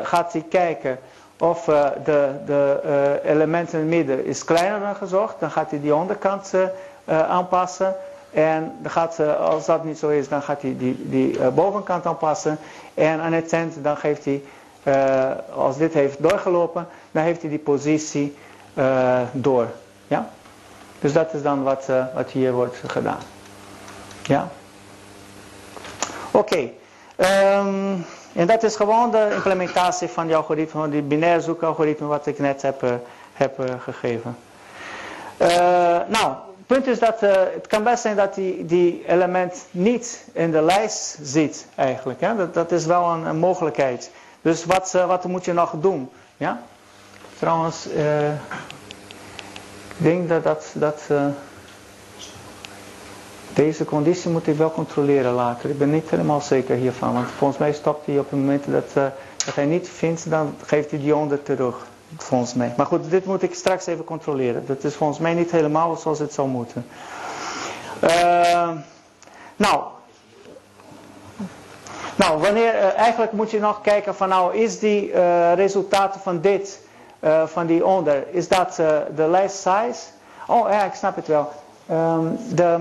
gaat hij kijken of de, de eh, element in het midden is kleiner dan gezocht. Dan gaat hij die onderkant aanpassen. En dan gaat, eh, als dat niet zo is, dan gaat hij die, die eh, bovenkant aanpassen. En aan het eind dan geeft hij, eh, als dit heeft doorgelopen, dan heeft hij die positie door. Ja? Dus dat is dan wat, wat hier wordt gedaan. Ja? Oké. Ehm, en dat is gewoon de implementatie van die algoritme, die binair zoekalgoritme wat ik net heb, heb gegeven. Nou, het punt is dat eh, het kan best zijn dat die, die element niet in de lijst zit eigenlijk. Hè? Dat, dat is wel een, mogelijkheid. Dus wat, eh, wat moet je nog doen? Ja? Trouwens, eh, ik denk dat dat... dat deze conditie moet ik wel controleren later. Ik ben niet helemaal zeker hiervan. Want volgens mij stopt hij op het moment dat, dat hij niet vindt, dan geeft hij die onder terug. Volgens mij. Maar goed, dit moet ik straks even controleren. Dat is volgens mij niet helemaal zoals het zou moeten. Eh, nou. Nou, wanneer, eh, eigenlijk moet je nog kijken van nou, is die eh, resultaten van dit, eh, van die onder, is dat de lijst size? Oh ja, ik snap het wel. Ehm, de,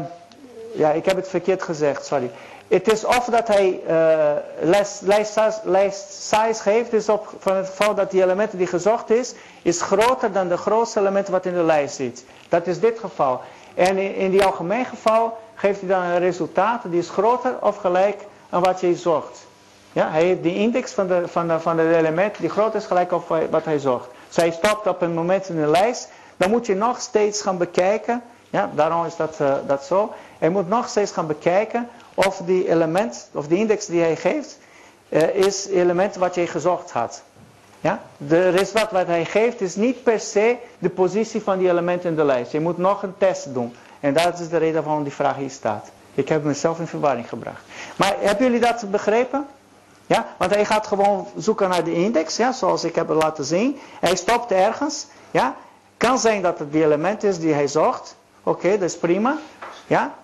ja, ik heb het verkeerd gezegd, sorry. Het is of dat hij eh, lijst, size- geeft, dus op, van het geval dat die elementen die gezocht is, is groter dan de grootste elementen wat in de lijst zit. Dat is dit geval. En in, in die algemeen geval geeft hij dan een resultaat die is groter of gelijk aan wat je zocht. Ja, hij heeft die index van de, van de, van element die groter is gelijk op wat hij zocht. Dus hij stopt op een moment in de lijst, dan moet je nog steeds gaan bekijken. Ja, daarom is dat, eh, dat zo. Hij moet nog steeds gaan bekijken of die element, of die index die hij geeft, eh, is element wat je gezocht had. Ja? De resultaat wat hij geeft is niet per se de positie van die element in de lijst. Je moet nog een test doen. En dat is de reden waarom die vraag hier staat. Ik heb mezelf in verwarring gebracht. Maar hebben jullie dat begrepen? Ja, want hij gaat gewoon zoeken naar de index, ja, zoals ik heb laten zien. Hij stopt ergens. Ja. Kan zijn dat het die element is die hij zocht. Oké, dat is prima. Ja.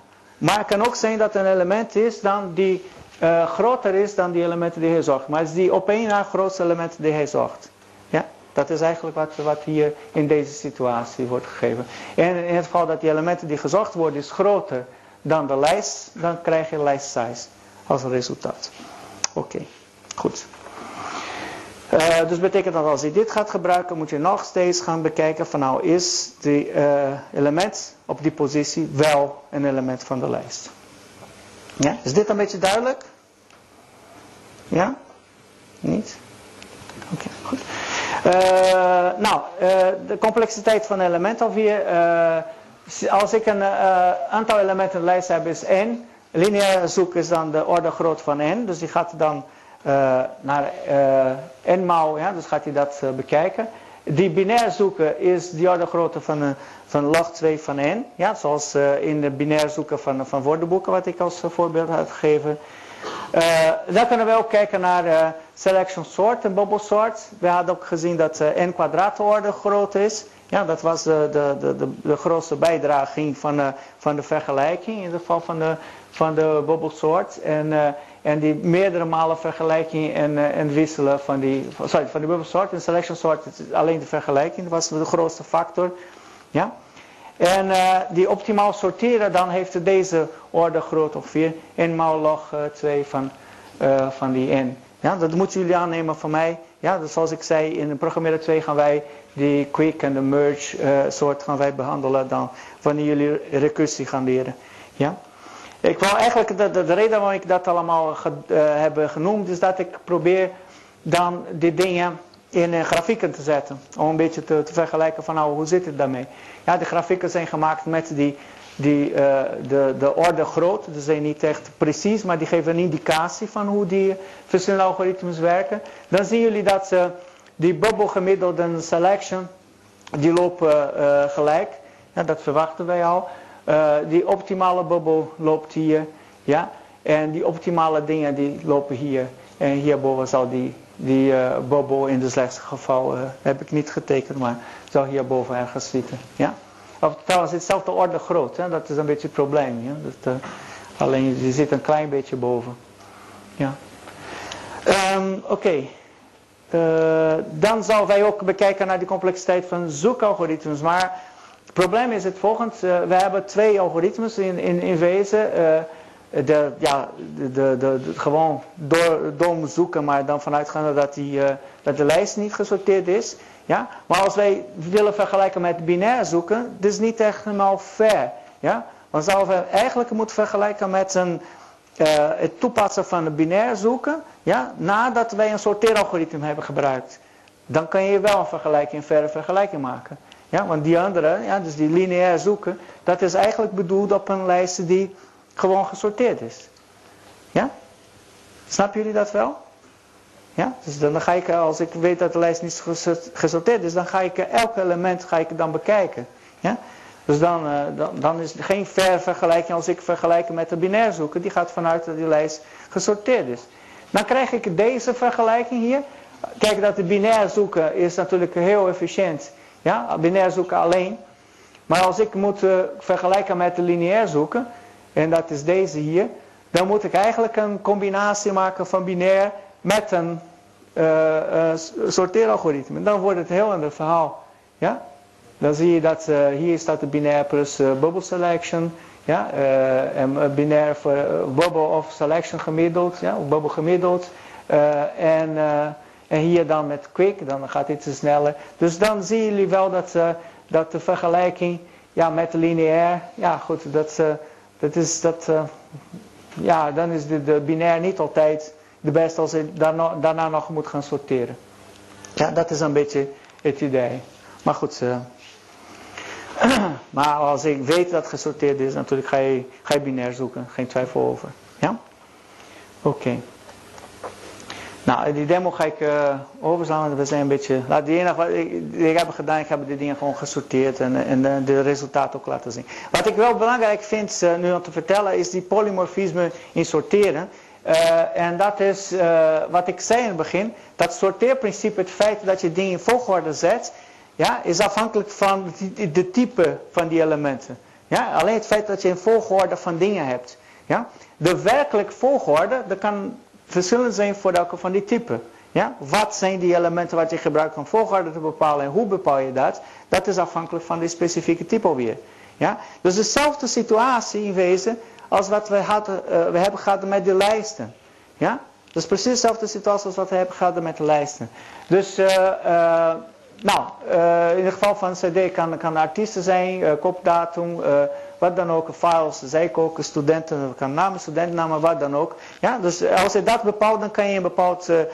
Maar het kan ook zijn dat een element is dan die eh, groter is dan die elementen die hij zocht. Maar het is die op één na grootste element die hij zocht. Ja, dat is eigenlijk wat, wat hier in deze situatie wordt gegeven. En in het geval dat die elementen die gezocht worden is groter dan de lijst, dan krijg je lijst size als resultaat. Oké, goed. Uh, dus betekent dat als je dit gaat gebruiken, moet je nog steeds gaan bekijken van nou is die uh, element op die positie wel een element van de lijst. Ja, is dit een beetje duidelijk? Ja? Niet? Oké, goed. Uh, nou, de complexiteit van een element alweer. als ik een aantal elementen in de lijst heb is n. Lineair zoek is dan de orde groot van n. Dus die gaat dan naar uh, n maal, ja, dus gaat hij dat uh, bekijken. Die binair zoeken is die orde grootte van, van log 2 van n. Ja, zoals in de binair zoeken van, van woordenboeken wat ik als voorbeeld had gegeven. dan kunnen we ook kijken naar selection sort en bubble sort. We hadden ook gezien dat n kwadraat de orde groot is. Ja, dat was de, de, de, de, de grootste bijdraging van, van de vergelijking in het geval van de, van de bubble sort. En, en die meerdere malen vergelijking en, uh, en wisselen van die, sorry, van die bubble sort en selection alleen de vergelijking was de grootste factor. Ja? En eh, die optimaal sorteren, dan heeft deze orde groot ongeveer. 1 maal log 2 van, uh, van die n. Ja, dat moeten jullie aannemen van mij. Ja, dus zoals ik zei, in programmeren 2 gaan wij die quick en de merge soort gaan wij behandelen dan wanneer jullie recursie gaan leren. Ja. Ik wil eigenlijk, de, de, de reden waarom ik dat allemaal ge, uh, heb genoemd, is dat ik probeer dan die dingen in uh, grafieken te zetten. Om een beetje te, te, vergelijken van nou, hoe zit het daarmee. Ja, de grafieken zijn gemaakt met die, die, uh, de, de orde groot. Ze zijn niet echt precies, maar die geven een indicatie van hoe die verschillende algoritmes werken. Dan zien jullie dat ze die bubbelgemiddelde selection, die lopen gelijk. Ja, dat verwachten wij al. Uh, die optimale bubbel loopt hier. Ja? En die optimale dingen die lopen hier. En hierboven zal die, die uh, bubbel in de slechtste geval, heb ik niet getekend, maar zal hierboven ergens zitten. Ja? Of trouwens, hetzelfde orde groot. Hè? Dat is een beetje het probleem. Ja? Dat, alleen, die zit een klein beetje boven. Ja. Um, Oké. Dan zal wij ook bekijken naar de complexiteit van zoekalgoritmes. Maar het probleem is het volgende. Uh, we hebben twee algoritmes in, in, in wezen. Uh, de, ja, de, de, de, gewoon door, dom zoeken, maar dan vanuitgaande dat, die, dat de lijst niet gesorteerd is. Ja? Maar als wij willen vergelijken met binair zoeken, dat is niet echt helemaal fair. Ja? Dan zouden we eigenlijk moeten vergelijken met een, het toepassen van een binair zoeken. Ja, nadat wij een sorteeralgoritme hebben gebruikt. Dan kan je wel een vergelijking, een verre vergelijking maken. Ja, want die andere, ja, dus die lineair zoeken, dat is eigenlijk bedoeld op een lijst die gewoon gesorteerd is. Ja? Snappen jullie dat wel? Ja, dus dan ga ik, als ik weet dat de lijst niet gesorteerd is, dan ga ik elk element ga ik dan bekijken. Ja? Dus dan, dan, dan is het geen ver vergelijking als ik vergelijk met de binair zoeken. Die gaat vanuit dat die lijst gesorteerd is. Dan krijg ik deze vergelijking hier. Kijk, dat de binair zoeken is natuurlijk heel efficiënt. Ja, binair zoeken alleen. Maar als ik moet uh, vergelijken met de lineair zoeken, en dat is deze hier, dan moet ik eigenlijk een combinatie maken van binair met een uh, sorteeralgoritme. Dan wordt het een heel ander verhaal. Ja? Dan zie je dat hier staat de binair plus bubble selection. Ja, en binair voor bubble of selection gemiddeld, ja, of bubble gemiddeld. En, en hier dan met quick, dan gaat dit te sneller. Dus dan zien jullie wel dat, dat de vergelijking ja, met lineair, ja goed, dat, dat is dat, ja, dan is de, de binair niet altijd de beste als je daarna, daarna nog moet gaan sorteren. Ja, dat is een beetje het idee. Maar goed, <clears throat> maar als ik weet dat gesorteerd is, natuurlijk ga je, ga je binair zoeken. Geen twijfel over. Ja? Oké. Nou, die demo ga ik uh, overslaan, want we zijn een beetje... Laat die ik, ik heb gedaan, ik heb de dingen gewoon gesorteerd en, en de, de resultaten ook laten zien. Wat ik wel belangrijk vind uh, nu om te vertellen, is die polymorfisme in sorteren. En dat is wat ik zei in het begin, dat sorteerprincipe, het feit dat je dingen in volgorde zet, ja, is afhankelijk van de type van die elementen. Ja, alleen het feit dat je een volgorde van dingen hebt. Ja. De werkelijke volgorde, dat kan verschillend zijn voor elke van die typen. Ja. Wat zijn die elementen wat je gebruikt om volgorde te bepalen en hoe bepaal je dat? Dat is afhankelijk van die specifieke type alweer. Ja. Dus dezelfde situatie in wezen als wat we, hadden, uh, we hebben gehad met de lijsten. Ja. Dat is precies dezelfde situatie als wat we hebben gehad met de lijsten. Dus... Uh, uh, nou, in het geval van een cd kan, kan artiesten zijn, kopdatum, wat dan ook, files, ook, studenten, kan namen, studentennamen, wat dan ook. Ja, dus als je dat bepaalt, dan kan je een bepaalde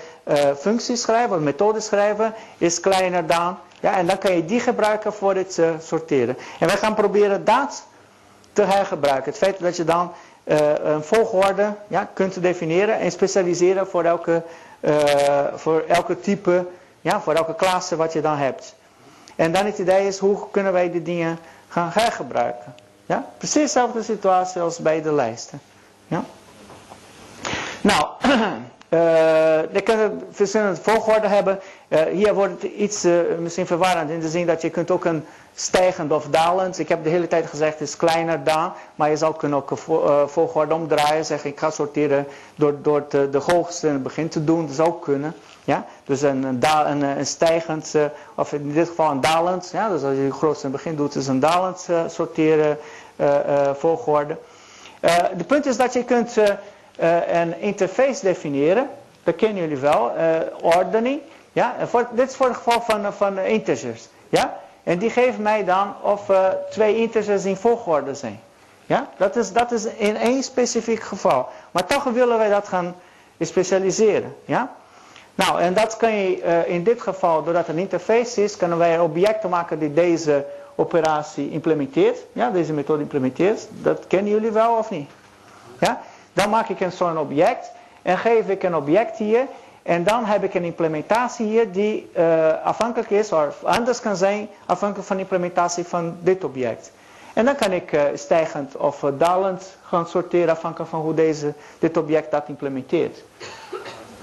functie schrijven, een methode schrijven, is kleiner dan. Ja, en dan kan je die gebruiken voor het sorteren. En wij gaan proberen dat te hergebruiken. Het feit dat je dan een volgorde ja, kunt definiëren en specialiseren voor elke, voor elke type ja, voor elke klasse wat je dan hebt. En dan het idee is, hoe kunnen wij die dingen gaan hergebruiken? Ja? Precies dezelfde situatie als bij de lijsten. Ja? Nou, uh, je kunt verschillende volgorde hebben. Uh, hier wordt het iets uh, misschien verwarrend in de zin dat je kunt ook een stijgend of dalend. Ik heb de hele tijd gezegd het is kleiner dan. Maar je zou kunnen ook een volgorde omdraaien. Zeggen ik ga sorteren door, door de, hoogste in het begin te doen. Dat zou kunnen. Ja? Dus een, een, da- een, stijgend, eh, of in dit geval een dalend. Ja? Dus als je het grootste in het begin doet, is een dalend eh, sorteren eh, eh, volgorde. Eh, de punt is dat je kunt eh, eh, een interface definiëren. Dat kennen jullie wel. eh, ordening. Ja? En voor, dit is voor het geval van, eh, van eh, integers. Ja? En die geeft mij dan of eh, twee integers in volgorde zijn. Ja? Dat, is, dat is in één specifiek geval. Maar toch willen wij dat gaan specialiseren. Ja? Nou, en dat kan je eh, in dit geval, doordat het een interface is, kunnen wij objecten maken die deze operatie implementeert. Ja, deze methode implementeert. Dat kennen jullie wel of niet? Ja? Dan maak ik een zo'n object en geef ik een object hier. En dan heb ik een implementatie hier die eh, afhankelijk is, of anders kan zijn, afhankelijk van de implementatie van dit object. En dan kan ik eh, stijgend of dalend gaan sorteren afhankelijk van hoe deze, dit object dat implementeert.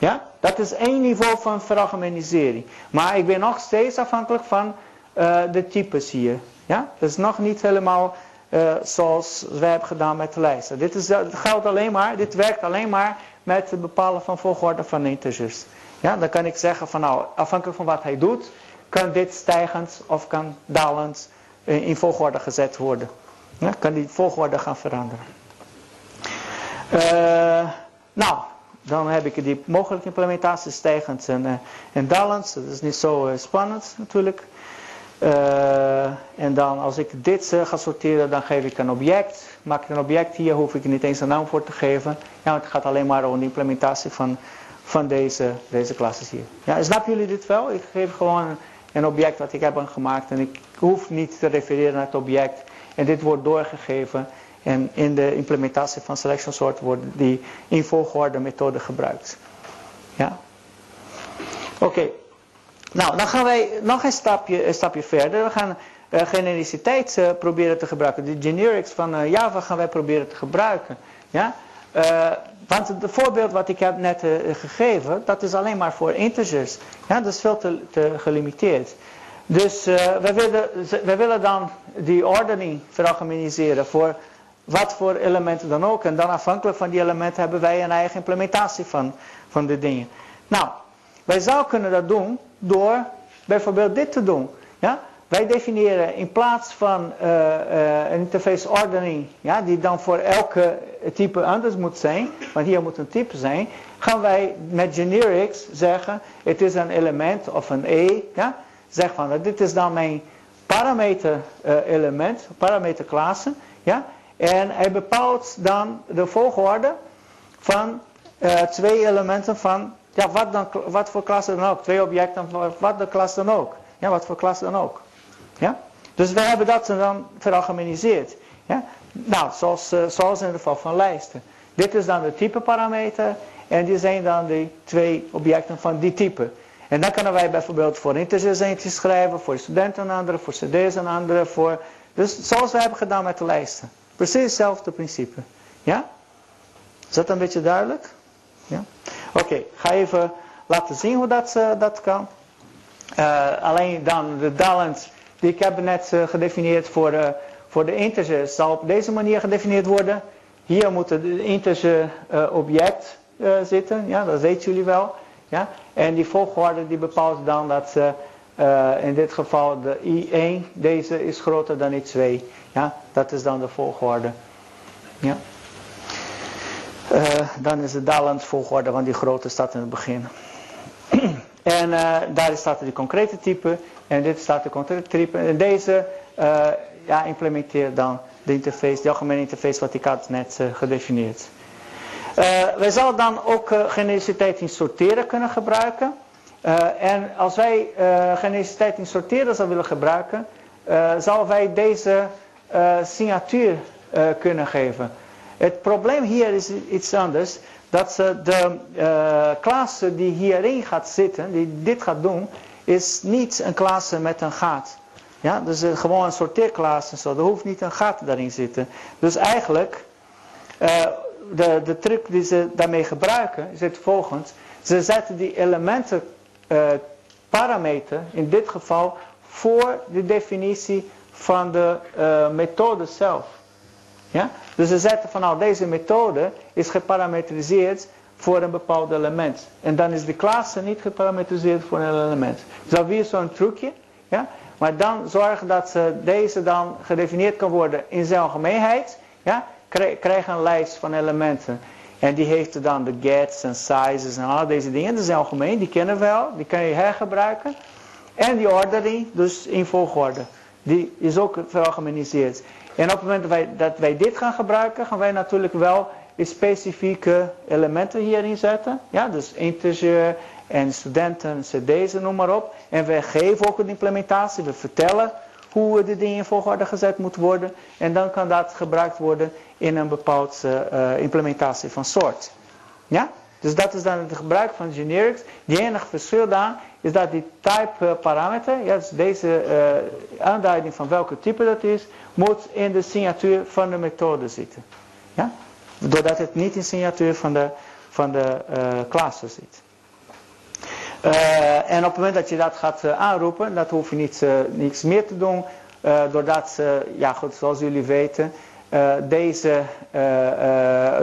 Ja? Dat is één niveau van veralgemenisering. Maar ik ben nog steeds afhankelijk van eh, de types hier. Ja? Dat is nog niet helemaal eh, zoals wij hebben gedaan met de lijsten. Dit is, het geldt alleen maar, dit werkt alleen maar met het bepalen van volgorde van integers. Ja? Dan kan ik zeggen van nou, afhankelijk van wat hij doet, kan dit stijgend of kan dalend eh, in volgorde gezet worden. Ja? Kan die volgorde gaan veranderen. Eh, nou, dan heb ik die mogelijke implementatie stijgend en, eh, en dalend. Dat is niet zo eh, spannend natuurlijk. Eh, en dan als ik dit ga sorteren, dan geef ik een object. Maak ik een object hier, hoef ik niet eens een naam voor te geven. Ja, het gaat alleen maar om de implementatie van, van deze, deze klasses hier. Ja, snappen jullie dit wel? Ik geef gewoon een object wat ik heb gemaakt en ik hoef niet te refereren naar het object. En dit wordt doorgegeven en in de implementatie van selection sort wordt die in volgorde methode gebruikt. Ja? Oké. Nou, dan gaan wij nog een stapje, stapje verder. We gaan uh, genericiteit uh, proberen te gebruiken. De generics van uh, Java gaan wij proberen te gebruiken. Ja? want het voorbeeld wat ik heb net gegeven, dat is alleen maar voor integers. Ja, dat is veel te, te gelimiteerd. Dus wij, willen, willen dan die ordening veralgemeniseren voor wat voor elementen dan ook. En dan afhankelijk van die elementen hebben wij een eigen implementatie van, van de dingen. Nou, wij zouden kunnen dat doen door bijvoorbeeld dit te doen. Ja? Wij definiëren in plaats van uh, uh, een interface ordening, ja, die dan voor elke type anders moet zijn, want hier moet een type zijn, gaan wij met generics zeggen, het is een element of een E, ja? zeg van, dit is dan mijn parameter uh, element, parameterklasse, ja? En hij bepaalt dan de volgorde van uh, twee elementen van, ja, wat, dan, wat voor klasse dan ook. Twee objecten van wat de klas dan ook. Ja, wat voor klas dan ook. Ja? Dus we hebben dat dan veralgemeniseerd. Ja? Nou, zoals, uh, zoals in het geval van lijsten. Dit is dan de type parameter. En die zijn dan de twee objecten van die type. En dan kunnen wij bijvoorbeeld voor integers eentje schrijven, voor studenten een andere, voor cd's een andere. Voor, dus zoals we hebben gedaan met de lijsten. Precies hetzelfde principe. Ja? Is dat een beetje duidelijk? Ja? Oké, okay, ga even laten zien hoe dat, uh, dat kan. Uh, alleen dan de dalend die ik heb net uh, gedefinieerd voor, uh, voor de integers zal op deze manier gedefinieerd worden. Hier moet het integer object zitten, ja, dat weten jullie wel. Ja? En die volgorde die bepaalt dan dat in dit geval de I1, deze is groter dan I2. Ja, dat is dan de volgorde. Ja. Uh, dan is het dalend volgorde, want die grote staat in het begin. <clears throat> en uh, daar staat die concrete type. En dit staat de concrete type. En deze ja, implementeert dan de interface, de algemene interface wat ik had net gedefinieerd. wij zouden dan ook genericiteit in sorteren kunnen gebruiken. En als wij genericiteit in sorteren zouden willen gebruiken, zouden wij deze uh, signatuur uh, kunnen geven. Het probleem hier is iets anders. Dat ze de uh, klasse die hierin gaat zitten, die dit gaat doen, is niet een klasse met een gat. Ja, dus gewoon een sorteerklasse. Zo. Er hoeft niet een gat daarin zitten. Dus eigenlijk, de, de truc die ze daarmee gebruiken, is het volgende. Ze zetten die elementen parameter, in dit geval, voor de definitie van de uh, methode zelf. Ja? Dus ze zetten van nou deze methode is geparametriseerd voor een bepaald element. En dan is de klasse niet geparametriseerd voor een element. Dus dat weer zo'n trucje. Ja? Maar dan zorgen dat ze deze dan gedefinieerd kan worden in zijn algemeenheid. Ja? Krijg een lijst van elementen. En die heeft dan de gets en sizes en al deze dingen. Dat is algemeen, die kennen we wel. Die kan je hergebruiken. En die ordering, dus in volgorde. Die is ook veralgemeniseerd. En op het moment dat wij, dat wij dit gaan gebruiken, gaan wij natuurlijk wel specifieke elementen hierin zetten. Ja, dus integer en studenten, cd's, noem maar op. En wij geven ook een implementatie. We vertellen hoe de dingen in volgorde gezet moeten worden. En dan kan dat gebruikt worden in een bepaalde uh, implementatie van soort. Ja? Dus dat is dan het gebruik van generics. Die enige verschil dan is dat die type eh, parameter, ja, dus deze aanduiding van welke type dat is, moet in de signatuur van de methode zitten. Ja? Doordat het niet in de signatuur van de, van de klasse zit. En op het moment dat je dat gaat aanroepen, dat hoef je niet, uh, niets meer te doen. doordat, ja goed, zoals jullie weten, deze,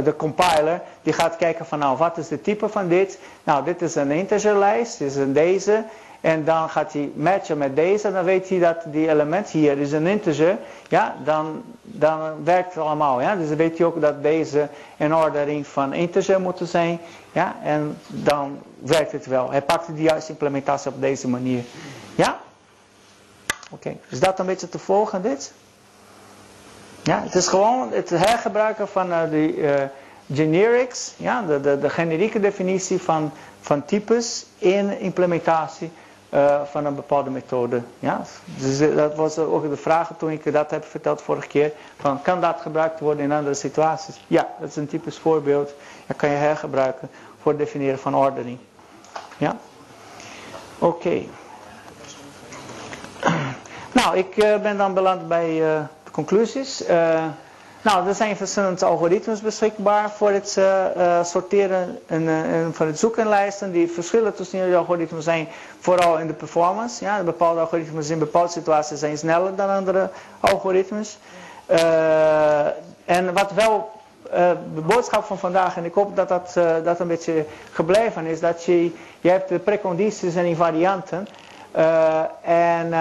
de compiler, die gaat kijken van nou, wat is de type van dit? Nou, dit is een integerlijst, dit is een deze. En dan gaat hij matchen met deze. Dan weet hij dat die element hier is een integer. Ja, dan, dan werkt het allemaal. Ja? Dus dan weet hij ook dat deze een ordering van integer moet zijn. Ja, en dan werkt het wel. Hij pakt de juiste implementatie op deze manier. Ja? Oké, okay. is dat een beetje te volgen dit? Ja, het is gewoon het hergebruiken van uh, de uh, generics, ja, de, de, de generieke definitie van, van types in implementatie uh, van een bepaalde methode. Ja? Dus dat was ook de vraag toen ik dat heb verteld vorige keer. Van, kan dat gebruikt worden in andere situaties? Ja, dat is een typisch voorbeeld. Dat kan je hergebruiken voor het definiëren van ordening. Ja? Oké. <clears throat> Nou, ik ben dan beland bij conclusies. Nou, er zijn verschillende algoritmes beschikbaar voor het uh, uh, sorteren en, uh, en voor het zoeken lijsten. Die verschillen tussen die algoritmes zijn vooral in de performance. Ja, bepaalde algoritmes in bepaalde situaties zijn sneller dan andere algoritmes. en wat wel de boodschap van vandaag, en ik hoop dat dat, dat een beetje gebleven is, dat je, je hebt de precondities en invarianten. en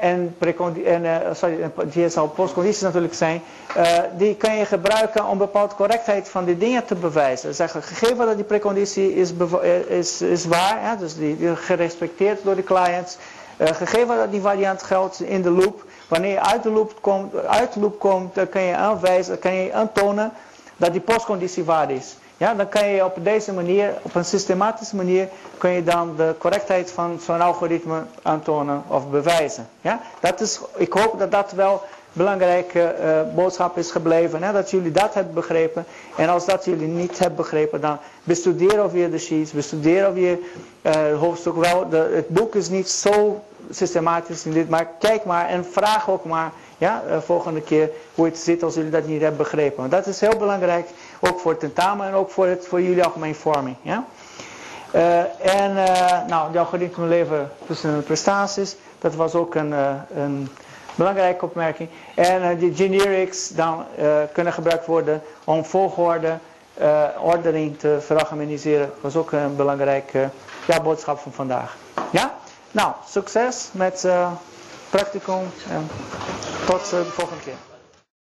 en, en uh, sorry, zal postcondities natuurlijk zijn, uh, die kan je gebruiken om bepaalde correctheid van die dingen te bewijzen. Zeggen, gegeven dat die preconditie is, eh, is, is waar, ja, dus die, gerespecteerd door de clients, gegeven dat die variant geldt in de loop, wanneer je uit de loop komt, uit de loop komt dan kan je aanwijzen, kan je aantonen dat die postconditie waar is. Ja, dan kan je op deze manier, op een systematische manier, kun je dan de correctheid van zo'n algoritme aantonen of bewijzen. Ja, dat is, ik hoop dat dat wel belangrijke uh, boodschap is gebleven. Hè? Dat jullie dat hebben begrepen. En als dat jullie niet hebben begrepen, dan bestudeer weer de sheets, bestudeer weer uh, het hoofdstuk wel. De, het boek is niet zo systematisch in dit, maar kijk maar en vraag ook maar ja, uh, volgende keer hoe het zit als jullie dat niet hebben begrepen. Want dat is heel belangrijk, ook voor het tentamen en ook voor, het, voor jullie algemeen vorming. Ja? Uh, en uh, nou, algoritme leven tussen de prestaties, dat was ook een, een belangrijke opmerking. En de generics dan kunnen gebruikt worden om volgorde, ordering te veralgemeniseren. Was ook een belangrijke ja, boodschap van vandaag. Ja? Nou, succes met practicum en tot de volgende keer.